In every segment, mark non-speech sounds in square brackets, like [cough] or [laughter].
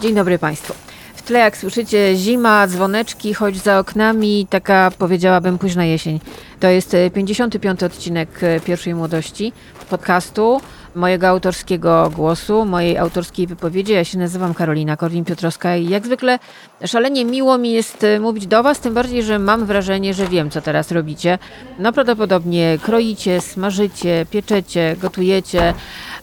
Dzień dobry Państwu. W tle, jak słyszycie, zima, dzwoneczki, choć za oknami taka, powiedziałabym, późna jesień. To jest e, 55. odcinek e, Pierwszej Młodości podcastu, mojego autorskiego głosu, mojej autorskiej wypowiedzi. Ja się nazywam Karolina Korwin-Piotrowska i jak zwykle szalenie miło mi jest e, mówić do Was, tym bardziej, że mam wrażenie, że wiem, co teraz robicie. No prawdopodobnie kroicie, smażycie, pieczecie, gotujecie.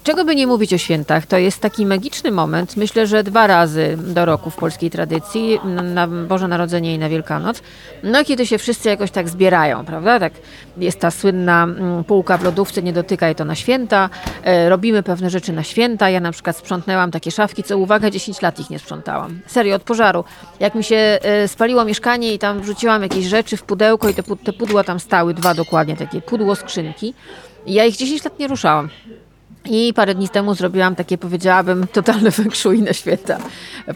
Czego by nie mówić o świętach, to jest taki magiczny moment, myślę, że dwa razy do roku w polskiej tradycji, na- Boże Narodzenie i na Wielkanoc, no kiedy się wszyscy jakoś tak zbierają, prawda? Tak jest ta słynna mm, półka w lodówce, nie dotykaj to na święta, e, robimy pewne rzeczy na święta, ja na przykład sprzątnęłam takie szafki, co uwaga, 10 lat ich nie sprzątałam. Serio, od pożaru. Jak mi się e, spaliło mieszkanie i tam wrzuciłam jakieś rzeczy w pudełko i te, te pudła tam stały, dwa dokładnie, takie pudło skrzynki, ja ich 10 lat nie ruszałam. I parę dni temu zrobiłam takie, powiedziałabym, totalne feng shui na święta.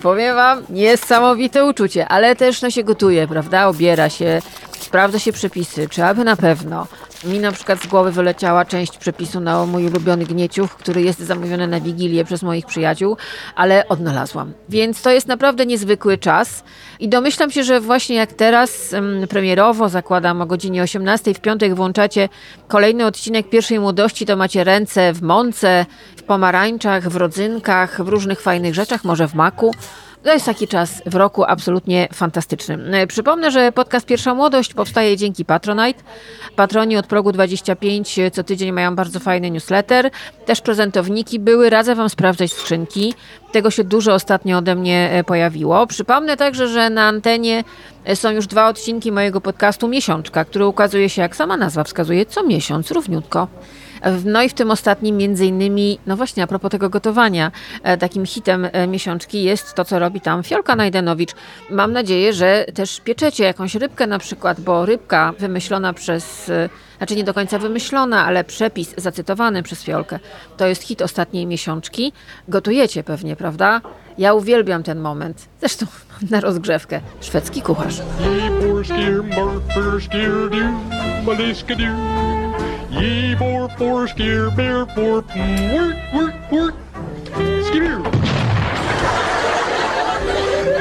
Powiem wam, niesamowite uczucie, ale też no, się gotuje, prawda? Obiera się, sprawdza się przepisy, czy aby na pewno. Mi na przykład z głowy wyleciała część przepisu na mój ulubiony gnieciuch, który jest zamówiony na Wigilię przez moich przyjaciół, ale odnalazłam. Więc to jest naprawdę niezwykły czas i domyślam się, że właśnie jak teraz em, premierowo, zakładam o godzinie 18 w piątek włączacie kolejny odcinek Pierwszej Młodości, to macie ręce w mące, w pomarańczach, w rodzynkach, w różnych fajnych rzeczach, może w maku. To jest taki czas w roku absolutnie fantastyczny. E, Przypomnę, że podcast Pierwsza Młodość powstaje dzięki Patronite. Patroni od progu 25 co tydzień mają bardzo fajny newsletter. Też prezentowniki były. Radzę Wam sprawdzać skrzynki. Tego się dużo ostatnio ode mnie e, pojawiło. Przypomnę także, że na antenie e, są już dwa odcinki mojego podcastu Miesiączka, który ukazuje się, jak sama nazwa wskazuje, co miesiąc, równiutko. No i w tym ostatnim między innymi, no właśnie a propos tego gotowania, e, takim hitem e, miesiączki jest to, co robi tam Fiolka Najdenowicz. Mam nadzieję, że też pieczecie jakąś rybkę na przykład, bo rybka wymyślona przez, e, znaczy nie do końca wymyślona, ale przepis zacytowany przez Fiolkę, to jest hit ostatniej miesiączki. Gotujecie pewnie, prawda? Ja uwielbiam ten moment. Zresztą na rozgrzewkę. Szwedzki kucharz. Ye vor for skier bear for mm, work work work skier.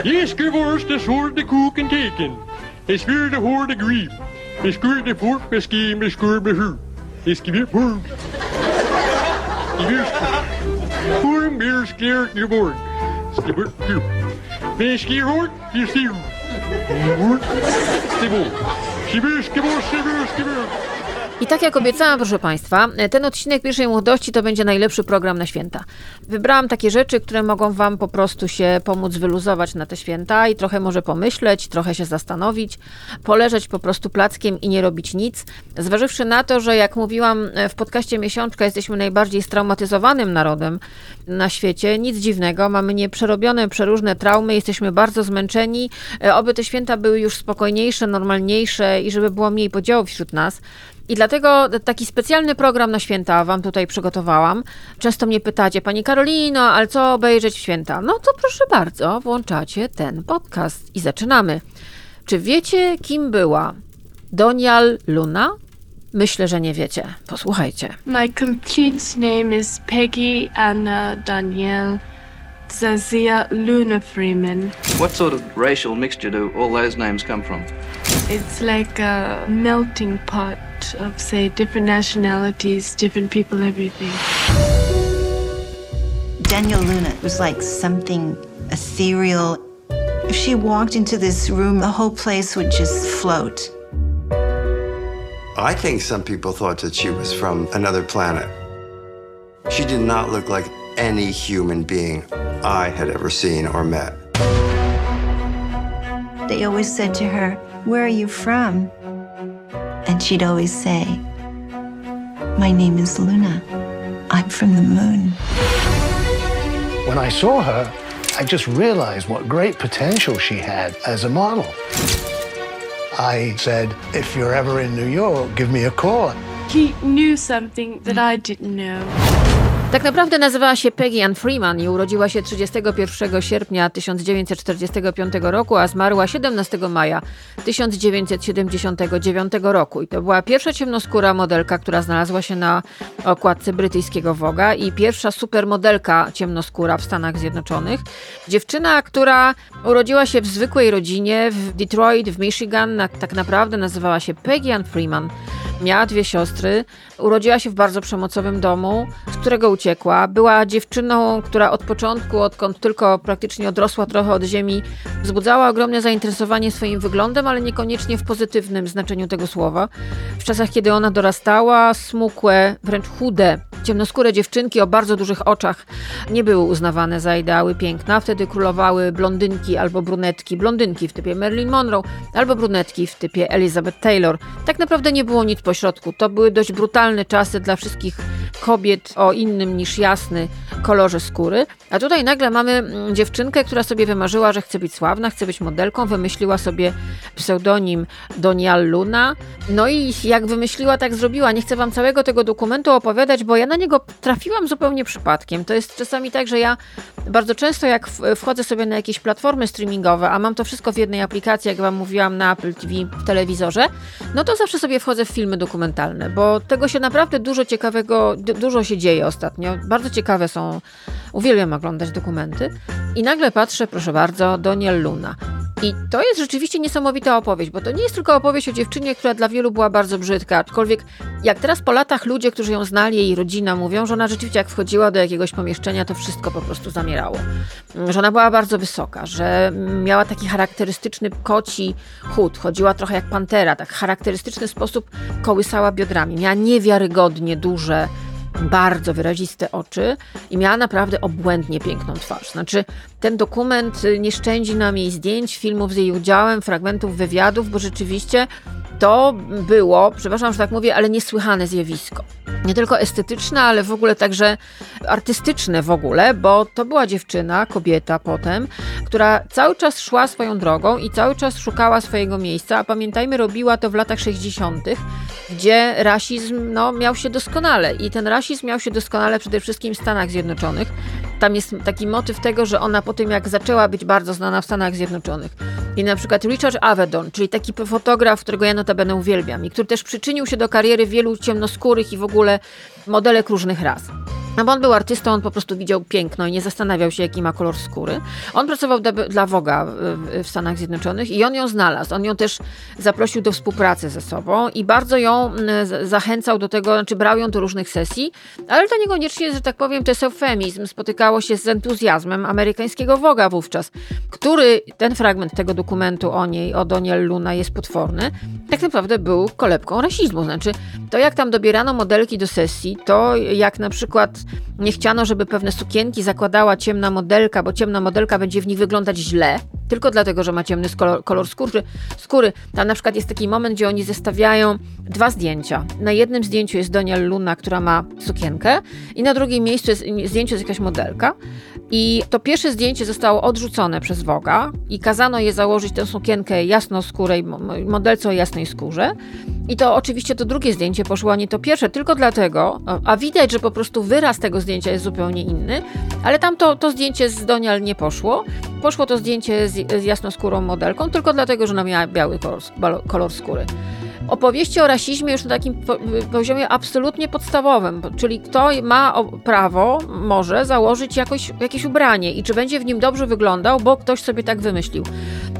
Yes, gevorst is hoor de koek en teken. Is weer de hoor de griep. Is kuur de voor misschien is kuur behuur. Is geweer voor. Voor meer skier geborn. Skier geborn. Ben skier hoor, je stier. Hoor. Stibbel. Skier, skier, skier, skier. I tak jak obiecałam, proszę Państwa, ten odcinek pierwszej młodości to będzie najlepszy program na święta. Wybrałam takie rzeczy, które mogą Wam po prostu się pomóc wyluzować na te święta i trochę może pomyśleć, trochę się zastanowić, poleżeć po prostu plackiem i nie robić nic. Zważywszy na to, że jak mówiłam w podcaście Miesiączka, jesteśmy najbardziej straumatyzowanym narodem na świecie, nic dziwnego, mamy nieprzerobione przeróżne traumy, jesteśmy bardzo zmęczeni, E, oby te święta były już spokojniejsze, normalniejsze i żeby było mniej podziałów wśród nas. I dlatego taki specjalny program na święta Wam tutaj przygotowałam. Często mnie pytacie, Pani Karolino, ale co obejrzeć w święta? No to proszę bardzo, włączacie ten podcast i zaczynamy. Czy wiecie, kim była Donial Luna? Myślę, że nie wiecie. Posłuchajcie. My complete name is Peggy Anna Danielle Zazia Luna Freeman. What sort of racial mixture do all those names come from? It's like a melting pot of, say, different nationalities, different people, everything. Daniel Luna was like something ethereal. If she walked into this room, the whole place would just float. I think some people thought that she was from another planet. She did not look like any human being I had ever seen or met. They always said to her, Where are you from? And she'd always say, My name is Luna. I'm from the moon. When I saw her, I just realized what great potential she had as a model. I said, if you're ever in New York, give me a call. He knew something that I didn't know. Tak naprawdę nazywała się Peggy Ann Freeman i urodziła się 31 sierpnia 1945 roku, a zmarła 17 maja 1979 roku. I to była pierwsza ciemnoskóra modelka, która znalazła się na okładce brytyjskiego Woga i pierwsza supermodelka ciemnoskóra w Stanach Zjednoczonych. Dziewczyna, która urodziła się w zwykłej rodzinie w Detroit, w Michigan, tak naprawdę nazywała się Peggy Ann Freeman. Miała dwie siostry, urodziła się w bardzo przemocowym domu, z którego uciekła. Była dziewczyną, która od początku, odkąd tylko praktycznie odrosła trochę od ziemi, wzbudzała ogromne zainteresowanie swoim wyglądem, ale niekoniecznie w pozytywnym znaczeniu tego słowa. W czasach, kiedy ona dorastała, smukłe, wręcz chude, ciemnoskóre dziewczynki o bardzo dużych oczach nie były uznawane za ideały piękna. Wtedy królowały blondynki albo brunetki. Blondynki w typie Marilyn Monroe albo brunetki w typie Elizabeth Taylor. Tak naprawdę nie było nic pośrodku. To były dość brutalne czasy dla wszystkich kobiet o innym niż jasny kolorze skóry. A tutaj nagle mamy mm, dziewczynkę, która sobie wymarzyła, że chce być sławna, chce być modelką, wymyśliła sobie pseudonim Donial Luna. No i jak wymyśliła, tak zrobiła. Nie chcę wam całego tego dokumentu opowiadać, bo ja na niego trafiłam zupełnie przypadkiem. To jest czasami tak, że ja bardzo często jak wchodzę sobie na jakieś platformy streamingowe, a mam to wszystko w jednej aplikacji, jak wam mówiłam, na Apple TV w telewizorze, no to zawsze sobie wchodzę w filmy dokumentalne, bo tego się naprawdę dużo ciekawego, du- dużo się dzieje ostatnio. Bardzo ciekawe są, uwielbiam oglądać dokumenty. I nagle patrzę, proszę bardzo, Doniel Luna. I to jest rzeczywiście niesamowita opowieść, bo to nie jest tylko opowieść o dziewczynie, która dla wielu była bardzo brzydka, aczkolwiek jak teraz po latach ludzie, którzy ją znali, jej rodzina mówią, że ona rzeczywiście jak wchodziła do jakiegoś pomieszczenia, to wszystko po prostu zamierało. Że ona była bardzo wysoka, że miała taki charakterystyczny koci chód, chodziła trochę jak pantera, tak charakterystyczny sposób kołysała biodrami. Miała niewiarygodnie duże, bardzo wyraziste oczy i miała naprawdę obłędnie piękną twarz. Znaczy, ten dokument y, nie szczędzi nam jej zdjęć, filmów z jej udziałem, fragmentów wywiadów, bo rzeczywiście to było, przepraszam, że tak mówię, ale niesłychane zjawisko. Nie tylko estetyczne, ale w ogóle także artystyczne w ogóle, bo to była dziewczyna, kobieta potem, która cały czas szła swoją drogą i cały czas szukała swojego miejsca, a pamiętajmy, robiła to w latach 60., gdzie rasizm no, miał się doskonale i ten rasizm miał się doskonale przede wszystkim w Stanach Zjednoczonych. Tam jest taki motyw tego, że ona po tym, jak zaczęła być bardzo znana w Stanach Zjednoczonych i na przykład Richard Avedon, czyli taki fotograf, którego ja notabene uwielbiam i który też przyczynił się do kariery wielu ciemnoskórych i w ogóle modelek różnych ras. No bo on był artystą, on po prostu widział piękno i nie zastanawiał się, jaki ma kolor skóry. On pracował dla, dla Woga w, Stanach Zjednoczonych i on ją znalazł. On ją też zaprosił do współpracy ze sobą i bardzo ją mm, zachęcał do tego, znaczy brał ją do różnych sesji, ale to niekoniecznie, że tak powiem, to jest eufemizm. Spotykało się z entuzjazmem amerykańskiego Woga wówczas, który, ten fragment tego dokumentu o niej, o Doniel Luna jest potworny, tak naprawdę był kolebką rasizmu. Znaczy, to jak tam dobierano modelki do sesji, to jak na przykład nie chciano, żeby pewne sukienki zakładała ciemna modelka, bo ciemna modelka będzie w nich wyglądać źle, tylko dlatego, że ma ciemny kolor, kolor skóry, skóry. Tam na przykład jest taki moment, gdzie oni zestawiają dwa zdjęcia. Na jednym zdjęciu jest Doniel Luna, która ma sukienkę i na drugim miejscu jest zdjęcie jest jakaś modelka. I to pierwsze zdjęcie zostało odrzucone przez Woga i kazano je założyć tę sukienkę jasnoskórej, mo- modelce o jasnej skórze. I to oczywiście to drugie zdjęcie poszło, a nie to pierwsze, tylko dlatego, a widać, że po prostu wyraz tego zdjęcia jest zupełnie inny, ale tam to, to zdjęcie z Donial nie poszło. Poszło to zdjęcie z, z jasnoskórą modelką, tylko dlatego, że ona miała biały kolor, kolor skóry. Opowieści o rasizmie już na takim po, poziomie absolutnie podstawowym, czyli kto ma prawo, może założyć jakoś, jakieś ubranie i czy będzie w nim dobrze wyglądał, bo ktoś sobie tak wymyślił.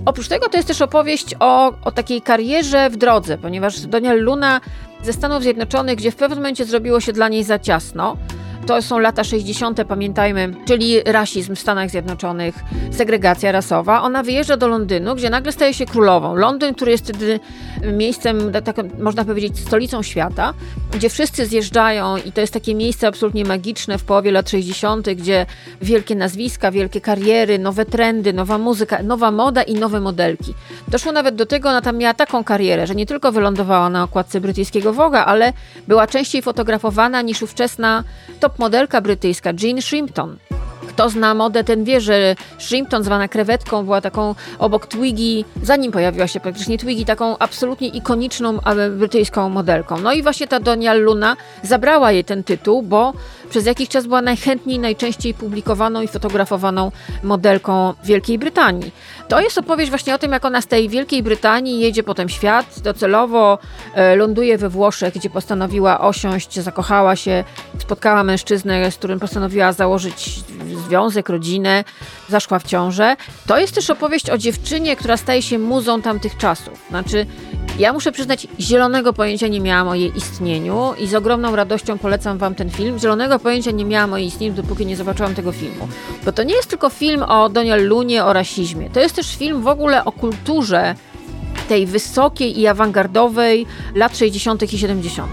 Oprócz tego to jest też opowieść o, o takiej karierze w drodze, ponieważ Doniel Luna ze Stanów Zjednoczonych, gdzie w pewnym momencie zrobiło się dla niej za ciasno, to są lata 60., pamiętajmy, czyli rasizm w Stanach Zjednoczonych, segregacja rasowa. Ona wyjeżdża do Londynu, gdzie nagle staje się królową. Londyn, który jest wtedy miejscem, taką, można powiedzieć, stolicą świata, gdzie wszyscy zjeżdżają i to jest takie miejsce absolutnie magiczne w połowie lat 60., gdzie wielkie nazwiska, wielkie kariery, nowe trendy, nowa muzyka, nowa moda i nowe modelki. Doszło nawet do tego, ona tam miała taką karierę, że nie tylko wylądowała na okładce brytyjskiego Voga, ale była częściej fotografowana niż ówczesna top modelka brytyjska Jean Shrimpton. Kto zna modę, ten wie, że Shrimpton, zwana krewetką, była taką obok Twiggy, zanim pojawiła się praktycznie Twiggy, taką absolutnie ikoniczną e, brytyjską modelką. No i właśnie ta Donial Luna zabrała jej ten tytuł, bo przez jakiś czas była najchętniej, najczęściej publikowaną i fotografowaną modelką Wielkiej Brytanii. To jest opowieść właśnie o tym, jak ona z tej Wielkiej Brytanii jedzie potem świat, docelowo e, ląduje we Włoszech, gdzie postanowiła osiąść, zakochała się, spotkała mężczyznę, z którym postanowiła założyć związek, rodzinę, zaszła w ciążę. To jest też opowieść o dziewczynie, która staje się muzą tamtych czasów. Znaczy, ja muszę przyznać, zielonego pojęcia nie miałam o jej istnieniu i z ogromną radością polecam wam ten film. Zielonego pojęcia nie miałam o jej istnieniu, dopóki nie zobaczyłam tego filmu. Bo to nie jest tylko film o Donial Lunie, o rasizmie. To jest też film w ogóle o kulturze tej wysokiej i awangardowej lat 60. i 70.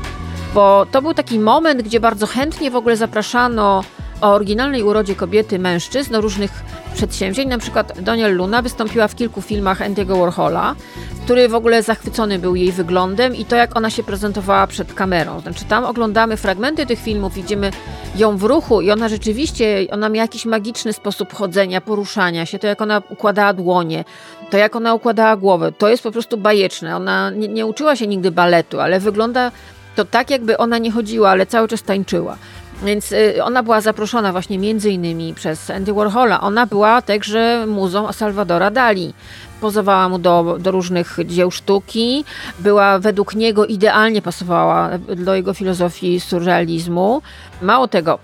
Bo to był taki moment, gdzie bardzo chętnie w ogóle zapraszano o oryginalnej urodzie kobiety mężczyzn do różnych przedsięwzięć. Na przykład Donial Luna wystąpiła w kilku filmach Andy'ego Warhola, który w ogóle zachwycony był jej wyglądem i to, jak ona się prezentowała przed kamerą. Znaczy tam oglądamy fragmenty tych filmów, widzimy ją w ruchu i ona rzeczywiście, ona miała jakiś magiczny sposób chodzenia, poruszania się, to jak ona układała dłonie, to jak ona układała głowę, to jest po prostu bajeczne. Ona nie, nie uczyła się nigdy baletu, ale wygląda to tak, jakby ona nie chodziła, ale cały czas tańczyła. Więc y, ona była zaproszona właśnie między innymi przez Andy Warhola. Ona była także muzą Salvadora Dali. Pozowała mu do, do różnych dzieł sztuki. Była według niego idealnie pasowała do jego filozofii surrealizmu. Mało tego,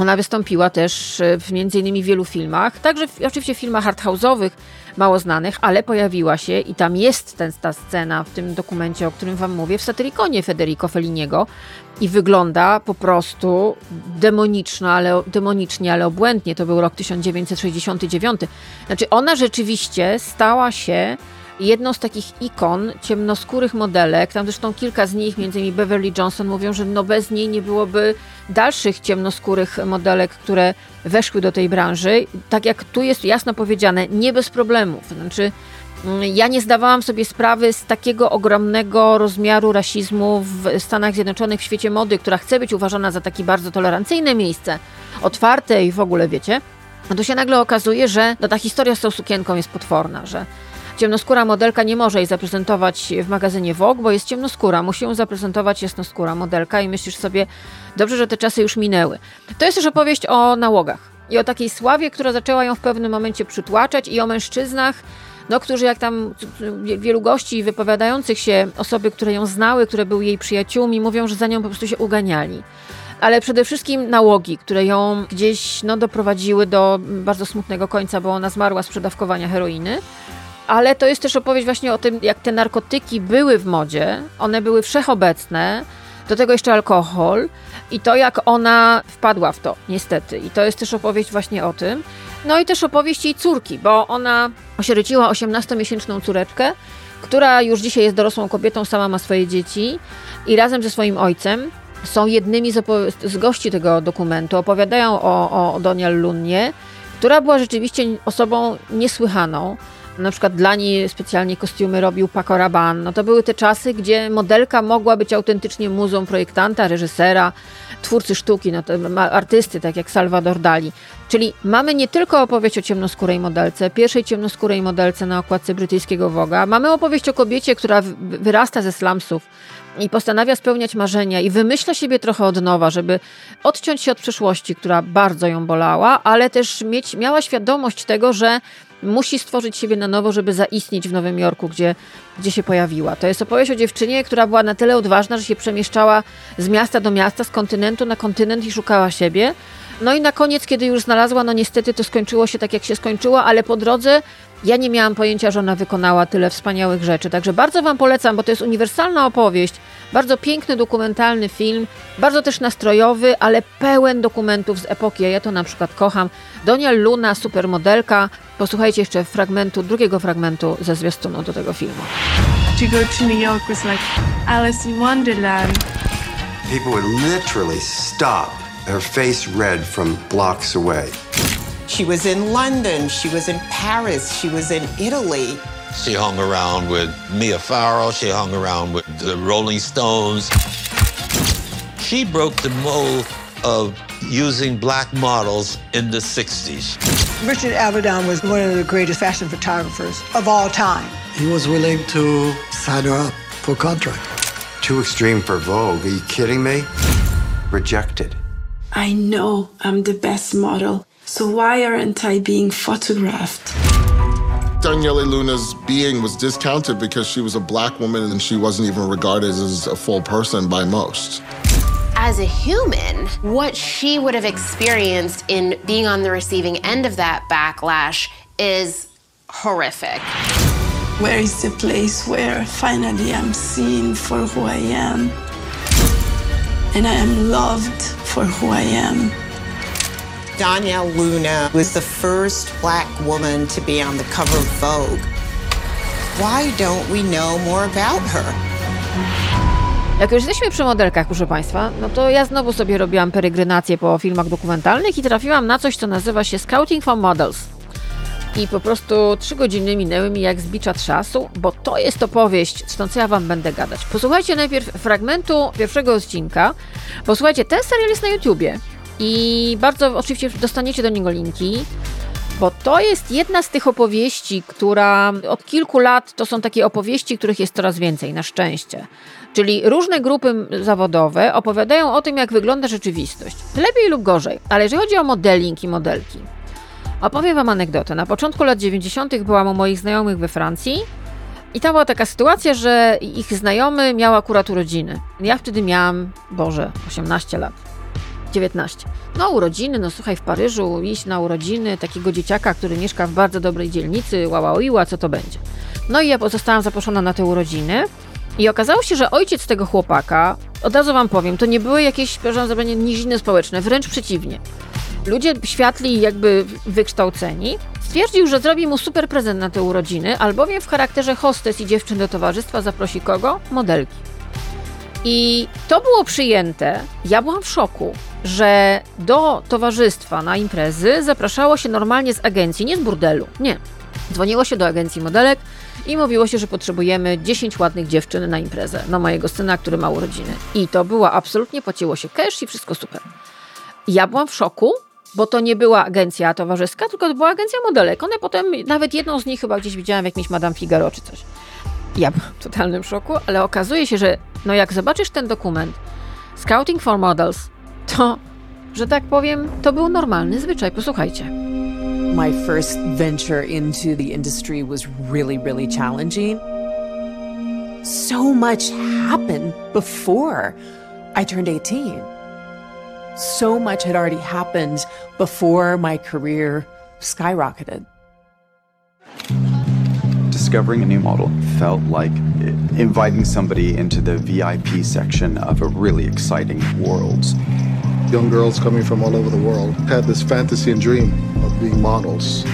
ona wystąpiła też w między innymi wielu filmach, także w, oczywiście w filmach arthouse'owych, mało znanych, ale pojawiła się i tam jest ten, ta scena w tym dokumencie, o którym wam mówię, w Satyrikonie Federico Felliniego i wygląda po prostu demoniczna, ale, demonicznie, ale obłędnie. To był rok 1969. Znaczy ona rzeczywiście stała się jedną z takich ikon ciemnoskórych modelek, tam zresztą kilka z nich, między innymi Beverly Johnson, mówią, że no bez niej nie byłoby dalszych ciemnoskórych modelek, które weszły do tej branży. Tak jak tu jest jasno powiedziane, nie bez problemów. Znaczy, mm, ja nie zdawałam sobie sprawy z takiego ogromnego rozmiaru rasizmu w Stanach Zjednoczonych, w świecie mody, która chce być uważana za takie bardzo tolerancyjne miejsce, otwarte i w ogóle, wiecie. No to się nagle okazuje, że no, ta historia z tą sukienką jest potworna, że ciemnoskóra modelka nie może jej zaprezentować w magazynie Vogue, bo jest ciemnoskóra. Musi ją zaprezentować jasnoskóra modelka i myślisz sobie, dobrze, że te czasy już minęły. To jest też opowieść o nałogach i o takiej sławie, która zaczęła ją w pewnym momencie przytłaczać i o mężczyznach, no, którzy jak tam wielu gości wypowiadających się, osoby, które ją znały, które były jej przyjaciółmi, mówią, że za nią po prostu się uganiali ale przede wszystkim nałogi, które ją gdzieś no, doprowadziły do bardzo smutnego końca, bo ona zmarła z przedawkowania heroiny ale to jest też opowieść właśnie o tym, jak te narkotyki były w modzie, one były wszechobecne, do tego jeszcze alkohol i to, jak ona wpadła w to, niestety. I to jest też opowieść właśnie o tym. No i też opowieść jej córki, bo ona osierociła 18-miesięczną córeczkę, która już dzisiaj jest dorosłą kobietą, sama ma swoje dzieci i razem ze swoim ojcem są jednymi z, z gości tego dokumentu. Opowiadają o, o Lunnie, która była rzeczywiście osobą niesłychaną na przykład dla niej specjalnie kostiumy robił Paco Rabanne. No to były te czasy, gdzie modelka mogła być autentycznie muzą projektanta, reżysera, twórcy sztuki, no to artysty, tak jak Salvador Dali. Czyli mamy nie tylko opowieść o ciemnoskórej modelce, pierwszej ciemnoskórej modelce na okładce brytyjskiego Woga, mamy opowieść o kobiecie, która wyrasta ze slumsów, i postanawia spełniać marzenia i wymyśla siebie trochę od nowa, żeby odciąć się od przeszłości, która bardzo ją bolała, ale też mieć, miała świadomość tego, że musi stworzyć siebie na nowo, żeby zaistnieć w Nowym Jorku, gdzie, gdzie się pojawiła. To jest opowieść o dziewczynie, która była na tyle odważna, że się przemieszczała z miasta do miasta, z kontynentu na kontynent i szukała siebie. No i na koniec, kiedy już znalazła, no niestety to skończyło się tak, jak się skończyło, ale po drodze ja nie miałam pojęcia, że ona wykonała tyle wspaniałych rzeczy. Także bardzo Wam polecam, bo to jest uniwersalna opowieść, bardzo piękny, dokumentalny film, bardzo też nastrojowy, ale pełen dokumentów z epoki. Ja to na przykład kocham. Donial Luna, supermodelka. Posłuchajcie jeszcze fragmentu, drugiego fragmentu ze zwiastunu do tego filmu. To go to New York was like Alice in Wonderland. People would literally stop, her face red from blocks away. She was in London, she was in Paris, she was in Italy. She hung around with Mia Farrow, she hung around with the Rolling Stones. She broke the mold of using black models in the 60s. Richard Avedon was one of the greatest fashion photographers of all time. He was willing to sign her up for a contract. Too extreme for Vogue. Are you kidding me? Rejected. I know I'm the best model, so why aren't I being photographed? Daniela Luna's being was discounted because she was a black woman and she wasn't even regarded as a full person by most. As a human, what she would have experienced in being on the receiving end of that backlash is horrific. Where is the place where finally I'm seen for who I am? And I am loved for who I am. Danielle Luna was the first black woman to be on the cover of Vogue. Why don't we know more about her? Jak już jesteśmy przy modelkach, proszę Państwa, no to ja znowu sobie robiłam peregrinację po filmach dokumentalnych i trafiłam na coś, co nazywa się Scouting for Models. I po prostu trzy godziny minęły mi jak z bicza trzasu, bo to jest opowieść, stąd ja wam będę gadać. Posłuchajcie najpierw fragmentu pierwszego odcinka. Posłuchajcie, ten serial jest na YouTubie i bardzo oczywiście dostaniecie do niego linki. Bo to jest jedna z tych opowieści, która od kilku lat to są takie opowieści, których jest coraz więcej, na szczęście. Czyli różne grupy zawodowe opowiadają o tym, jak wygląda rzeczywistość. Lepiej lub gorzej, ale jeżeli chodzi o modeling i modelki, Opowiem Wam anegdotę. Na początku lat 90. byłam u moich znajomych we Francji i tam była taka sytuacja, że ich znajomy miał akurat urodziny. Ja wtedy miałam, Boże, 18 lat. 19. No urodziny, no słuchaj, w Paryżu iść na urodziny takiego dzieciaka, który mieszka w bardzo dobrej dzielnicy, łała co to będzie. No i ja zostałam zaproszona na te urodziny i okazało się, że ojciec tego chłopaka, od razu Wam powiem, to nie były jakieś, przepraszam za niziny społeczne, wręcz przeciwnie ludzie światli jakby wykształceni, stwierdził, że zrobi mu super prezent na te urodziny, albowiem w charakterze hostes i dziewczyn do towarzystwa zaprosi kogo? Modelki. I to było przyjęte. Ja byłam w szoku, że do towarzystwa na imprezy zapraszało się normalnie z agencji, nie z burdelu. Nie. Dzwoniło się do agencji modelek i mówiło się, że potrzebujemy 10 ładnych dziewczyn na imprezę, na mojego syna, który ma urodziny. I to było absolutnie, płaciło się cash i wszystko super. Ja byłam w szoku, bo to nie była agencja towarzyska, tylko to była agencja modelek. One potem, nawet jedną z nich chyba gdzieś widziałam jakimś Madame Figaro czy coś. Ja byłam w totalnym szoku, ale okazuje się, że no jak zobaczysz ten dokument Scouting for Models, to, że tak powiem, to był normalny zwyczaj. Posłuchajcie. My first venture into the industry was really, really challenging. So much happened before I turned 18 so much had already happened before my career skyrocketed. Discovering a new model felt like inviting somebody into the VIP section of a really exciting world. Young girls coming from all over the world had this fantasy and dream of being models.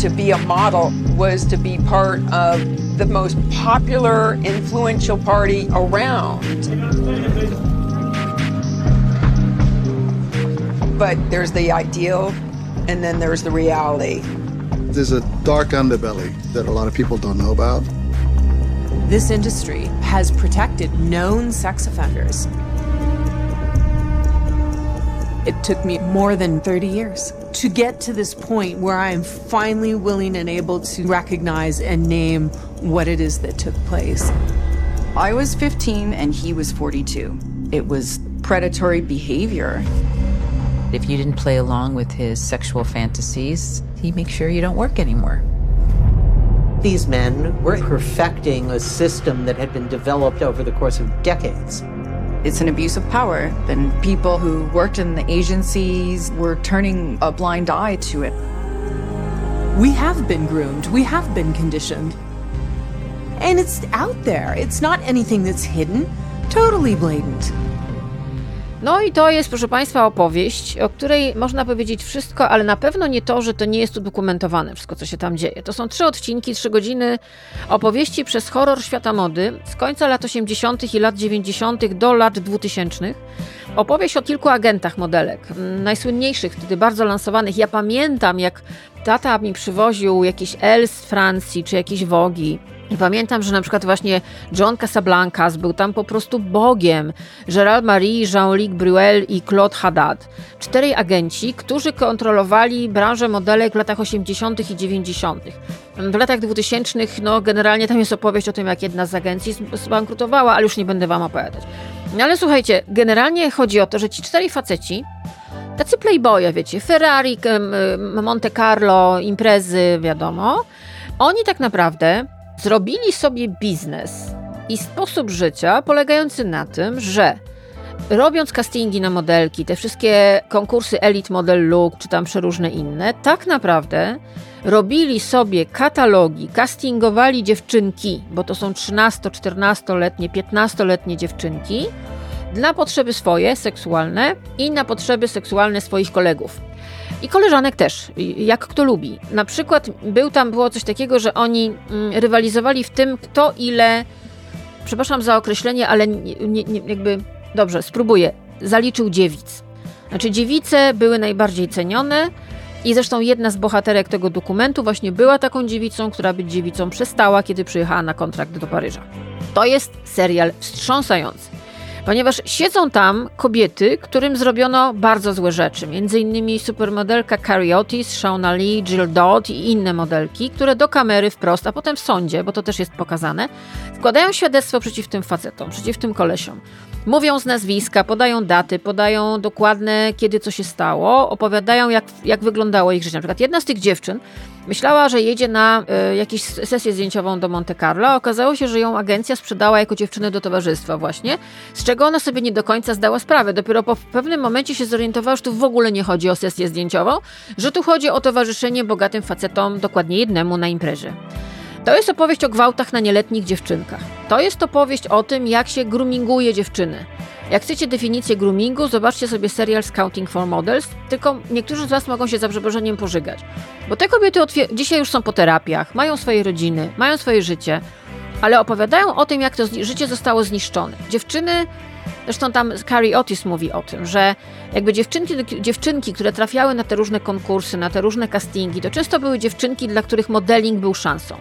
To be a model was to be part of the most popular, influential party around. but there's the ideal and then there's the reality. There's a dark underbelly that a lot of people don't know about. This industry has protected known sex offenders. It took me more than 30 years to get to this point where I am finally willing and able to recognize and name what it is that took place. I was 15 and he was 42. It was predatory behavior. If you didn't play along with his sexual fantasies, he'd make sure you don't work anymore. These men were perfecting a system that had been developed over the course of decades. It's an abuse of power, and people who worked in the agencies were turning a blind eye to it. We have been groomed, we have been conditioned. And it's out there, it's not anything that's hidden, totally blatant. No i to jest, proszę Państwa, opowieść, o której można powiedzieć wszystko, ale na pewno nie to, że to nie jest udokumentowane, wszystko, co się tam dzieje. To są trzy odcinki, trzy godziny opowieści przez horror świata mody z końca lat 80. i lat 90. do lat 2000. Opowieść o kilku agentach modelek, najsłynniejszych, wtedy bardzo lansowanych. Ja pamiętam, jak tata mi przywoził jakieś L z Francji, czy jakieś Wogi I pamiętam, że na przykład właśnie John Casablancas był tam po prostu bogiem. Gerald Marie, Jean-Luc Bruel i Claude Haddad. Czterej agenci, którzy kontrolowali branżę modelek w latach 80. i 90. W latach 2000 no generalnie tam jest opowieść o tym, jak jedna z agencji zbankrutowała, ale już nie będę wam opowiadać. No ale słuchajcie, generalnie chodzi o to, że ci czterej faceci Tacy playboye, wiecie, Ferrari, Monte Carlo, imprezy, wiadomo. Oni tak naprawdę zrobili sobie biznes i sposób życia polegający na tym, że robiąc castingi na modelki, te wszystkie konkursy Elite Model Look, czy tam przeróżne inne, tak naprawdę robili sobie katalogi, castingowali dziewczynki, bo to są 13, 14-letnie, 15-letnie dziewczynki, dla potrzeby swoje, seksualne i na potrzeby seksualne swoich kolegów. I koleżanek też, jak kto lubi. Na przykład był tam, było coś takiego, że oni mm, rywalizowali w tym, kto ile, przepraszam za określenie, ale nie, nie, jakby, dobrze, spróbuję, zaliczył dziewic. Znaczy dziewice były najbardziej cenione i zresztą jedna z bohaterek tego dokumentu właśnie była taką dziewicą, która być dziewicą przestała, kiedy przyjechała na kontrakt do Paryża. To jest serial wstrząsający ponieważ siedzą tam kobiety, którym zrobiono bardzo złe rzeczy. Między innymi supermodelka Carrie Otis, Shauna Lee, Jill Dodd i inne modelki, które do kamery wprost, a potem w sądzie, bo to też jest pokazane, składają świadectwo przeciw tym facetom, przeciw tym kolesiom. Mówią z nazwiska, podają daty, podają dokładne, kiedy co się stało, opowiadają, jak, jak wyglądało ich życie. Na przykład jedna z tych dziewczyn myślała, że jedzie na y, jakąś sesję zdjęciową do Monte Carlo, a okazało się, że ją agencja sprzedała jako dziewczynę do towarzystwa właśnie, z czego ona sobie nie do końca zdała sprawę. Dopiero po pewnym momencie się zorientowała, że tu w ogóle nie chodzi o sesję zdjęciową, że tu chodzi o towarzyszenie bogatym facetom, dokładnie jednemu na imprezie. To jest opowieść o gwałtach na nieletnich dziewczynkach. To jest opowieść o tym, jak się groominguje dziewczyny. Jak chcecie definicję groomingu, zobaczcie sobie serial Scouting for Models, tylko niektórzy z Was mogą się za przeproszeniem pożygać. Bo te kobiety dzisiaj już są po terapiach, mają swoje rodziny, mają swoje życie, ale opowiadają o tym, jak to życie zostało zniszczone. Dziewczyny Zresztą tam Carrie Otis mówi o tym, że jakby dziewczynki, dziewczynki, które trafiały na te różne konkursy, na te różne castingi, to często były dziewczynki, dla których modeling był szansą.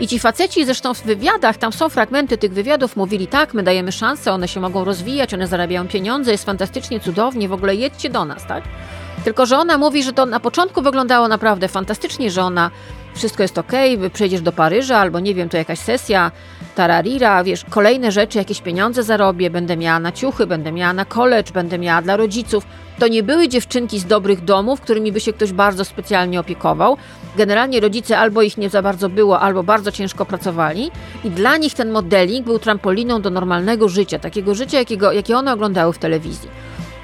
I ci faceci zresztą w wywiadach, tam są fragmenty tych wywiadów, mówili tak, my dajemy szansę, one się mogą rozwijać, one zarabiają pieniądze, jest fantastycznie, cudownie, w ogóle jedźcie do nas, tak? Tylko, że ona mówi, że to na początku wyglądało naprawdę fantastycznie, że ona wszystko jest ok, przejdziesz do Paryża, albo nie wiem, to jakaś sesja, tararira, wiesz, kolejne rzeczy, jakieś pieniądze zarobię, będę miała na ciuchy, będę miała na college, będę miała dla rodziców. To nie były dziewczynki z dobrych domów, którymi by się ktoś bardzo specjalnie opiekował. Generalnie rodzice albo ich nie za bardzo było, albo bardzo ciężko pracowali i dla nich ten modeling był trampoliną do normalnego życia, takiego życia, jakiego, jakie one oglądały w telewizji.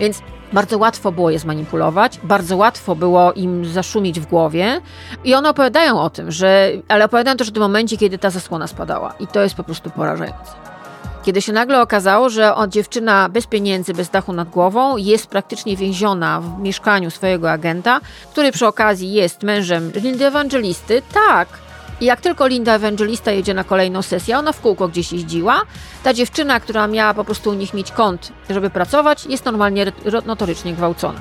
Więc bardzo łatwo było je zmanipulować, bardzo łatwo było im zaszumić w głowie i one opowiadają o tym, że, ale opowiadają też o tym momencie, kiedy ta zasłona spadała i to jest po prostu porażające. Kiedy się nagle okazało, że dziewczyna bez pieniędzy, bez dachu nad głową jest praktycznie więziona w mieszkaniu swojego agenta, który przy okazji jest mężem Lindy Evangelisty, tak, i jak tylko Linda Evangelista jedzie na kolejną sesję, ona w kółko gdzieś jeździła, ta dziewczyna, która miała po prostu u nich mieć kąt, żeby pracować, jest normalnie notorycznie gwałcona.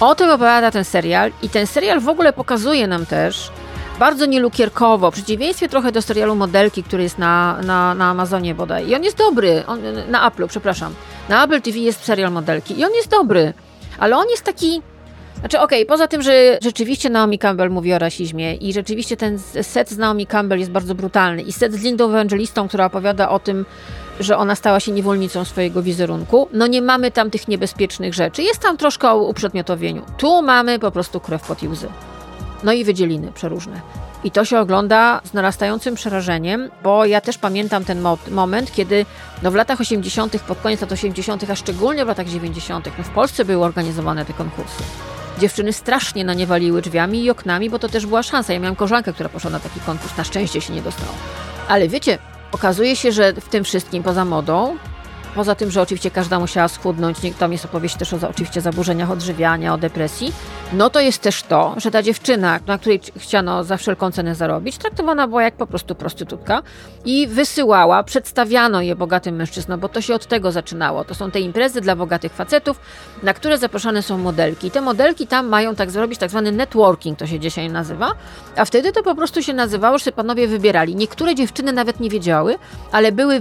O tym opowiada ten serial i ten serial w ogóle pokazuje nam też bardzo nielukierkowo, w przeciwieństwie trochę do serialu Modelki, który jest na, na, na Amazonie bodaj. I on jest dobry, on, na Apple, przepraszam. Na Apple TV jest serial Modelki i on jest dobry, ale on jest taki znaczy, okej, okay, poza tym, że rzeczywiście Naomi Campbell mówi o rasizmie i rzeczywiście ten set z Naomi Campbell jest bardzo brutalny i set z Lindą Evangelistą, która opowiada o tym, że ona stała się niewolnicą swojego wizerunku, no nie mamy tam tych niebezpiecznych rzeczy. Jest tam troszkę o uprzedmiotowieniu. Tu mamy po prostu krew pod łzy. No i wydzieliny przeróżne. I to się ogląda z narastającym przerażeniem, bo ja też pamiętam ten mo moment, kiedy no w latach 80., pod koniec lat 80., a szczególnie w latach 90., no w Polsce były organizowane te konkursy. Dziewczyny strasznie na nie waliły drzwiami i oknami, bo to też była szansa. Ja miałam koleżankę, która poszła na taki konkurs, na szczęście się nie dostała. Ale wiecie, okazuje się, że w tym wszystkim poza modą, poza tym, że oczywiście każda musiała schudnąć, tam jest opowieść też o oczywiście zaburzeniach odżywiania, o depresji, no to jest też to, że ta dziewczyna, na której chciano za wszelką cenę zarobić, traktowana była jak po prostu prostytutka i wysyłała, przedstawiano je bogatym mężczyznom, bo to się od tego zaczynało. To są te imprezy dla bogatych facetów, na które zaproszone są modelki. I te modelki tam mają tak zrobić tak zwany networking, to się dzisiaj nazywa, a wtedy to po prostu się nazywało, że panowie wybierali. Niektóre dziewczyny nawet nie wiedziały, ale były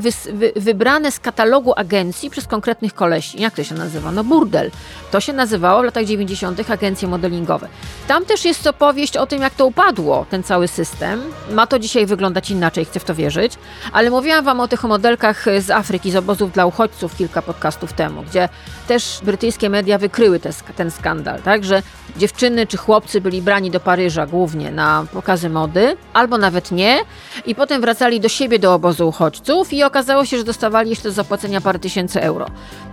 wybrane z katalogu agencji przez konkretnych kolesi. Jak to się nazywa? No burdel. To się nazywało w latach 90. agencje modelingowe. Tam też jest opowieść o tym, jak to upadło, ten cały system. Ma to dzisiaj wyglądać inaczej, chcę w to wierzyć, ale mówiłam wam o tych modelkach z Afryki, z obozów dla uchodźców kilka podcastów temu, gdzie też brytyjskie media wykryły te, ten skandal, tak, że dziewczyny czy chłopcy byli brani do Paryża głównie na pokazy mody, albo nawet nie, i potem wracali do siebie do obozu uchodźców i okazało się, że dostawali jeszcze do zapłacenia parę tysięcy euro.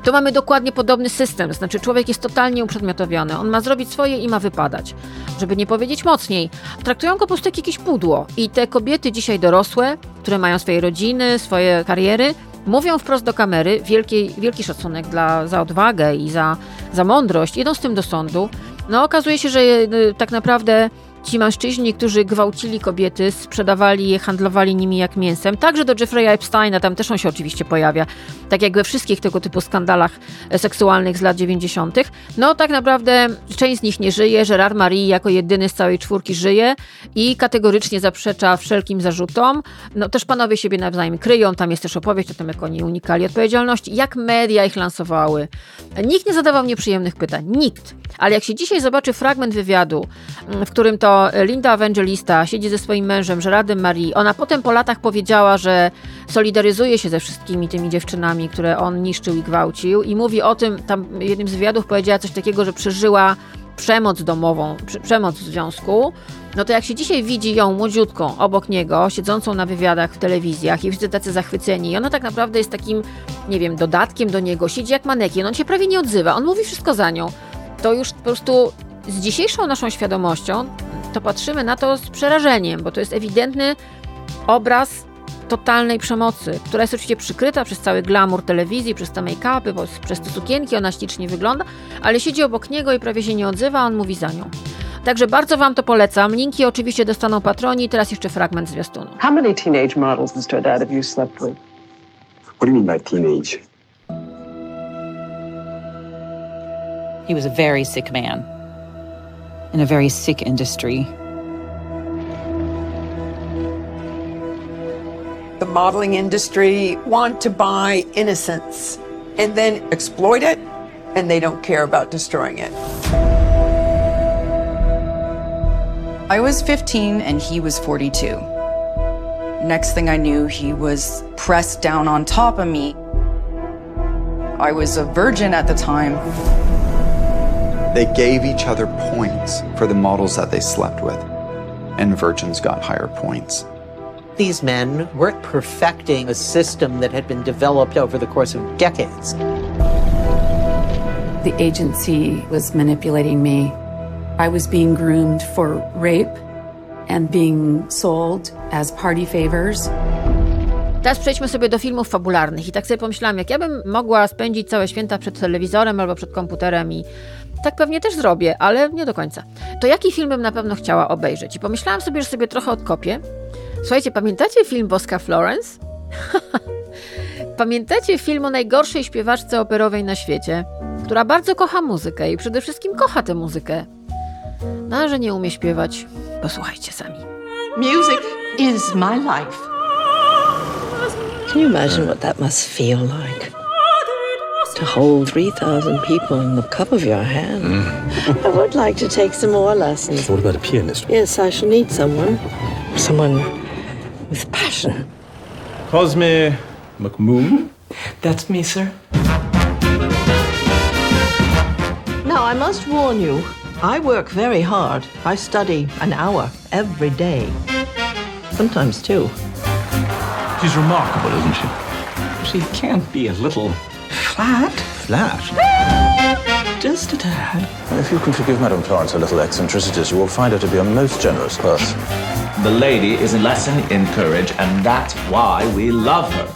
Tu mamy dokładnie podobny system, znaczy człowiek jest totalnie uprzedmiotowiony, on ma zrobić swoje i ma wypadać. Żeby nie powiedzieć mocniej, traktują go po prostu jak jakieś pudło. I te kobiety dzisiaj dorosłe, które mają swoje rodziny, swoje kariery, mówią wprost do kamery, wielki, wielki szacunek dla, za odwagę i za, za mądrość, idą z tym do sądu. No okazuje się, że y, tak naprawdę ci mężczyźni, którzy gwałcili kobiety, sprzedawali je, handlowali nimi jak mięsem. Także do Jeffrey'a Epsteina, tam też on się oczywiście pojawia, tak jak we wszystkich tego typu skandalach e, seksualnych z lat 90. No tak naprawdę część z nich nie żyje, Gerard Marie jako jedyny z całej czwórki żyje i kategorycznie zaprzecza wszelkim zarzutom. No też panowie siebie nawzajem kryją, tam jest też opowieść o tym, jak oni unikali odpowiedzialności, jak media ich lansowały. Nikt nie zadawał nieprzyjemnych pytań, nikt. Ale jak się dzisiaj zobaczy fragment wywiadu, mm, w którym to Linda Evangelista siedzi ze swoim mężem, Gerardem Marie, ona potem po latach powiedziała, że solidaryzuje się ze wszystkimi tymi dziewczynami, które on niszczył i gwałcił i mówi o tym, tam w jednym z wywiadów powiedziała coś takiego, że przeżyła przemoc domową, przemoc w związku, no to jak się dzisiaj widzi ją młodziutką obok niego, siedzącą na wywiadach w telewizjach i wszyscy tacy zachwyceni i ona tak naprawdę jest takim, nie wiem, dodatkiem do niego, siedzi jak manekin, on się prawie nie odzywa, on mówi wszystko za nią. To już po prostu z dzisiejszą naszą świadomością to patrzymy na to z przerażeniem, bo to jest ewidentny obraz totalnej przemocy, która jest oczywiście przykryta przez cały glamour telewizji, przez te make-upy, przez te sukienki, ona ślicznie wygląda, ale siedzi obok niego i prawie się nie odzywa, a on mówi za nią. Także bardzo Wam to polecam. Linki oczywiście dostaną patroni. Teraz jeszcze fragment zwiastunu. How many teenage models, Mr. Haddad, have you slept with? What do you mean by teenage? He was a very sick man in a very sick industry. The modeling industry want to buy innocence and then exploit it, and they don't care about destroying it. I was 15 and he was 42. Next thing I knew, he was pressed down on top of me. I was a virgin at the time. They gave each other points for the models that they slept with, and virgins got higher points. These men were perfecting a system that had been developed over the course of decades. The agency was manipulating me. I was being groomed for rape and being sold as party favors. Teraz przejdźmy sobie do filmów fabularnych i tak sobie pomyślałam, jak ja bym mogła spędzić całe święta przed telewizorem albo przed komputerem i tak pewnie też zrobię, ale nie do końca. To jaki film bym na pewno chciała obejrzeć? I pomyślałam sobie, że sobie trochę odkopię. Słuchajcie, pamiętacie film Boska Florence? [laughs] pamiętacie film o najgorszej śpiewaczce operowej na świecie, która bardzo kocha muzykę i przede wszystkim kocha tę muzykę. No, że nie umie śpiewać, posłuchajcie sami. Music is my life. Can you imagine what that must feel like? To hold 3,000 people in the cup of your hand. Mm. I would like to take some more lessons. What about a pianist? Yes, I shall need someone. Someone with passion. Cosme McMoon? That's me, sir. Now, I must warn you, I work very hard. I study an hour every day. Sometimes two. She's remarkable, isn't she? She can't be a little flat. Flat? Just a tad. If you can forgive Madame Florence her little eccentricities, you will find her to be a most generous person. The lady is a lesson in courage, and that's why we love her.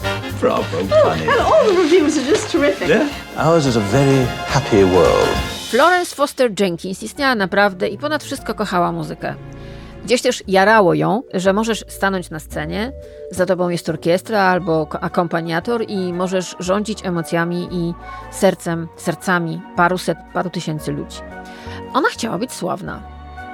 Bravo, Oh, honey. and all the reviews are just terrific. Yeah? Ours is a very happy world. Florence Foster Jenkins istniała naprawdę i ponad wszystko kochała muzykę. Gdzieś też jarało ją, że możesz stanąć na scenie, za tobą jest orkiestra albo ko- akompaniator i możesz rządzić emocjami i sercem, sercami paruset, paru tysięcy ludzi. Ona chciała być sławna.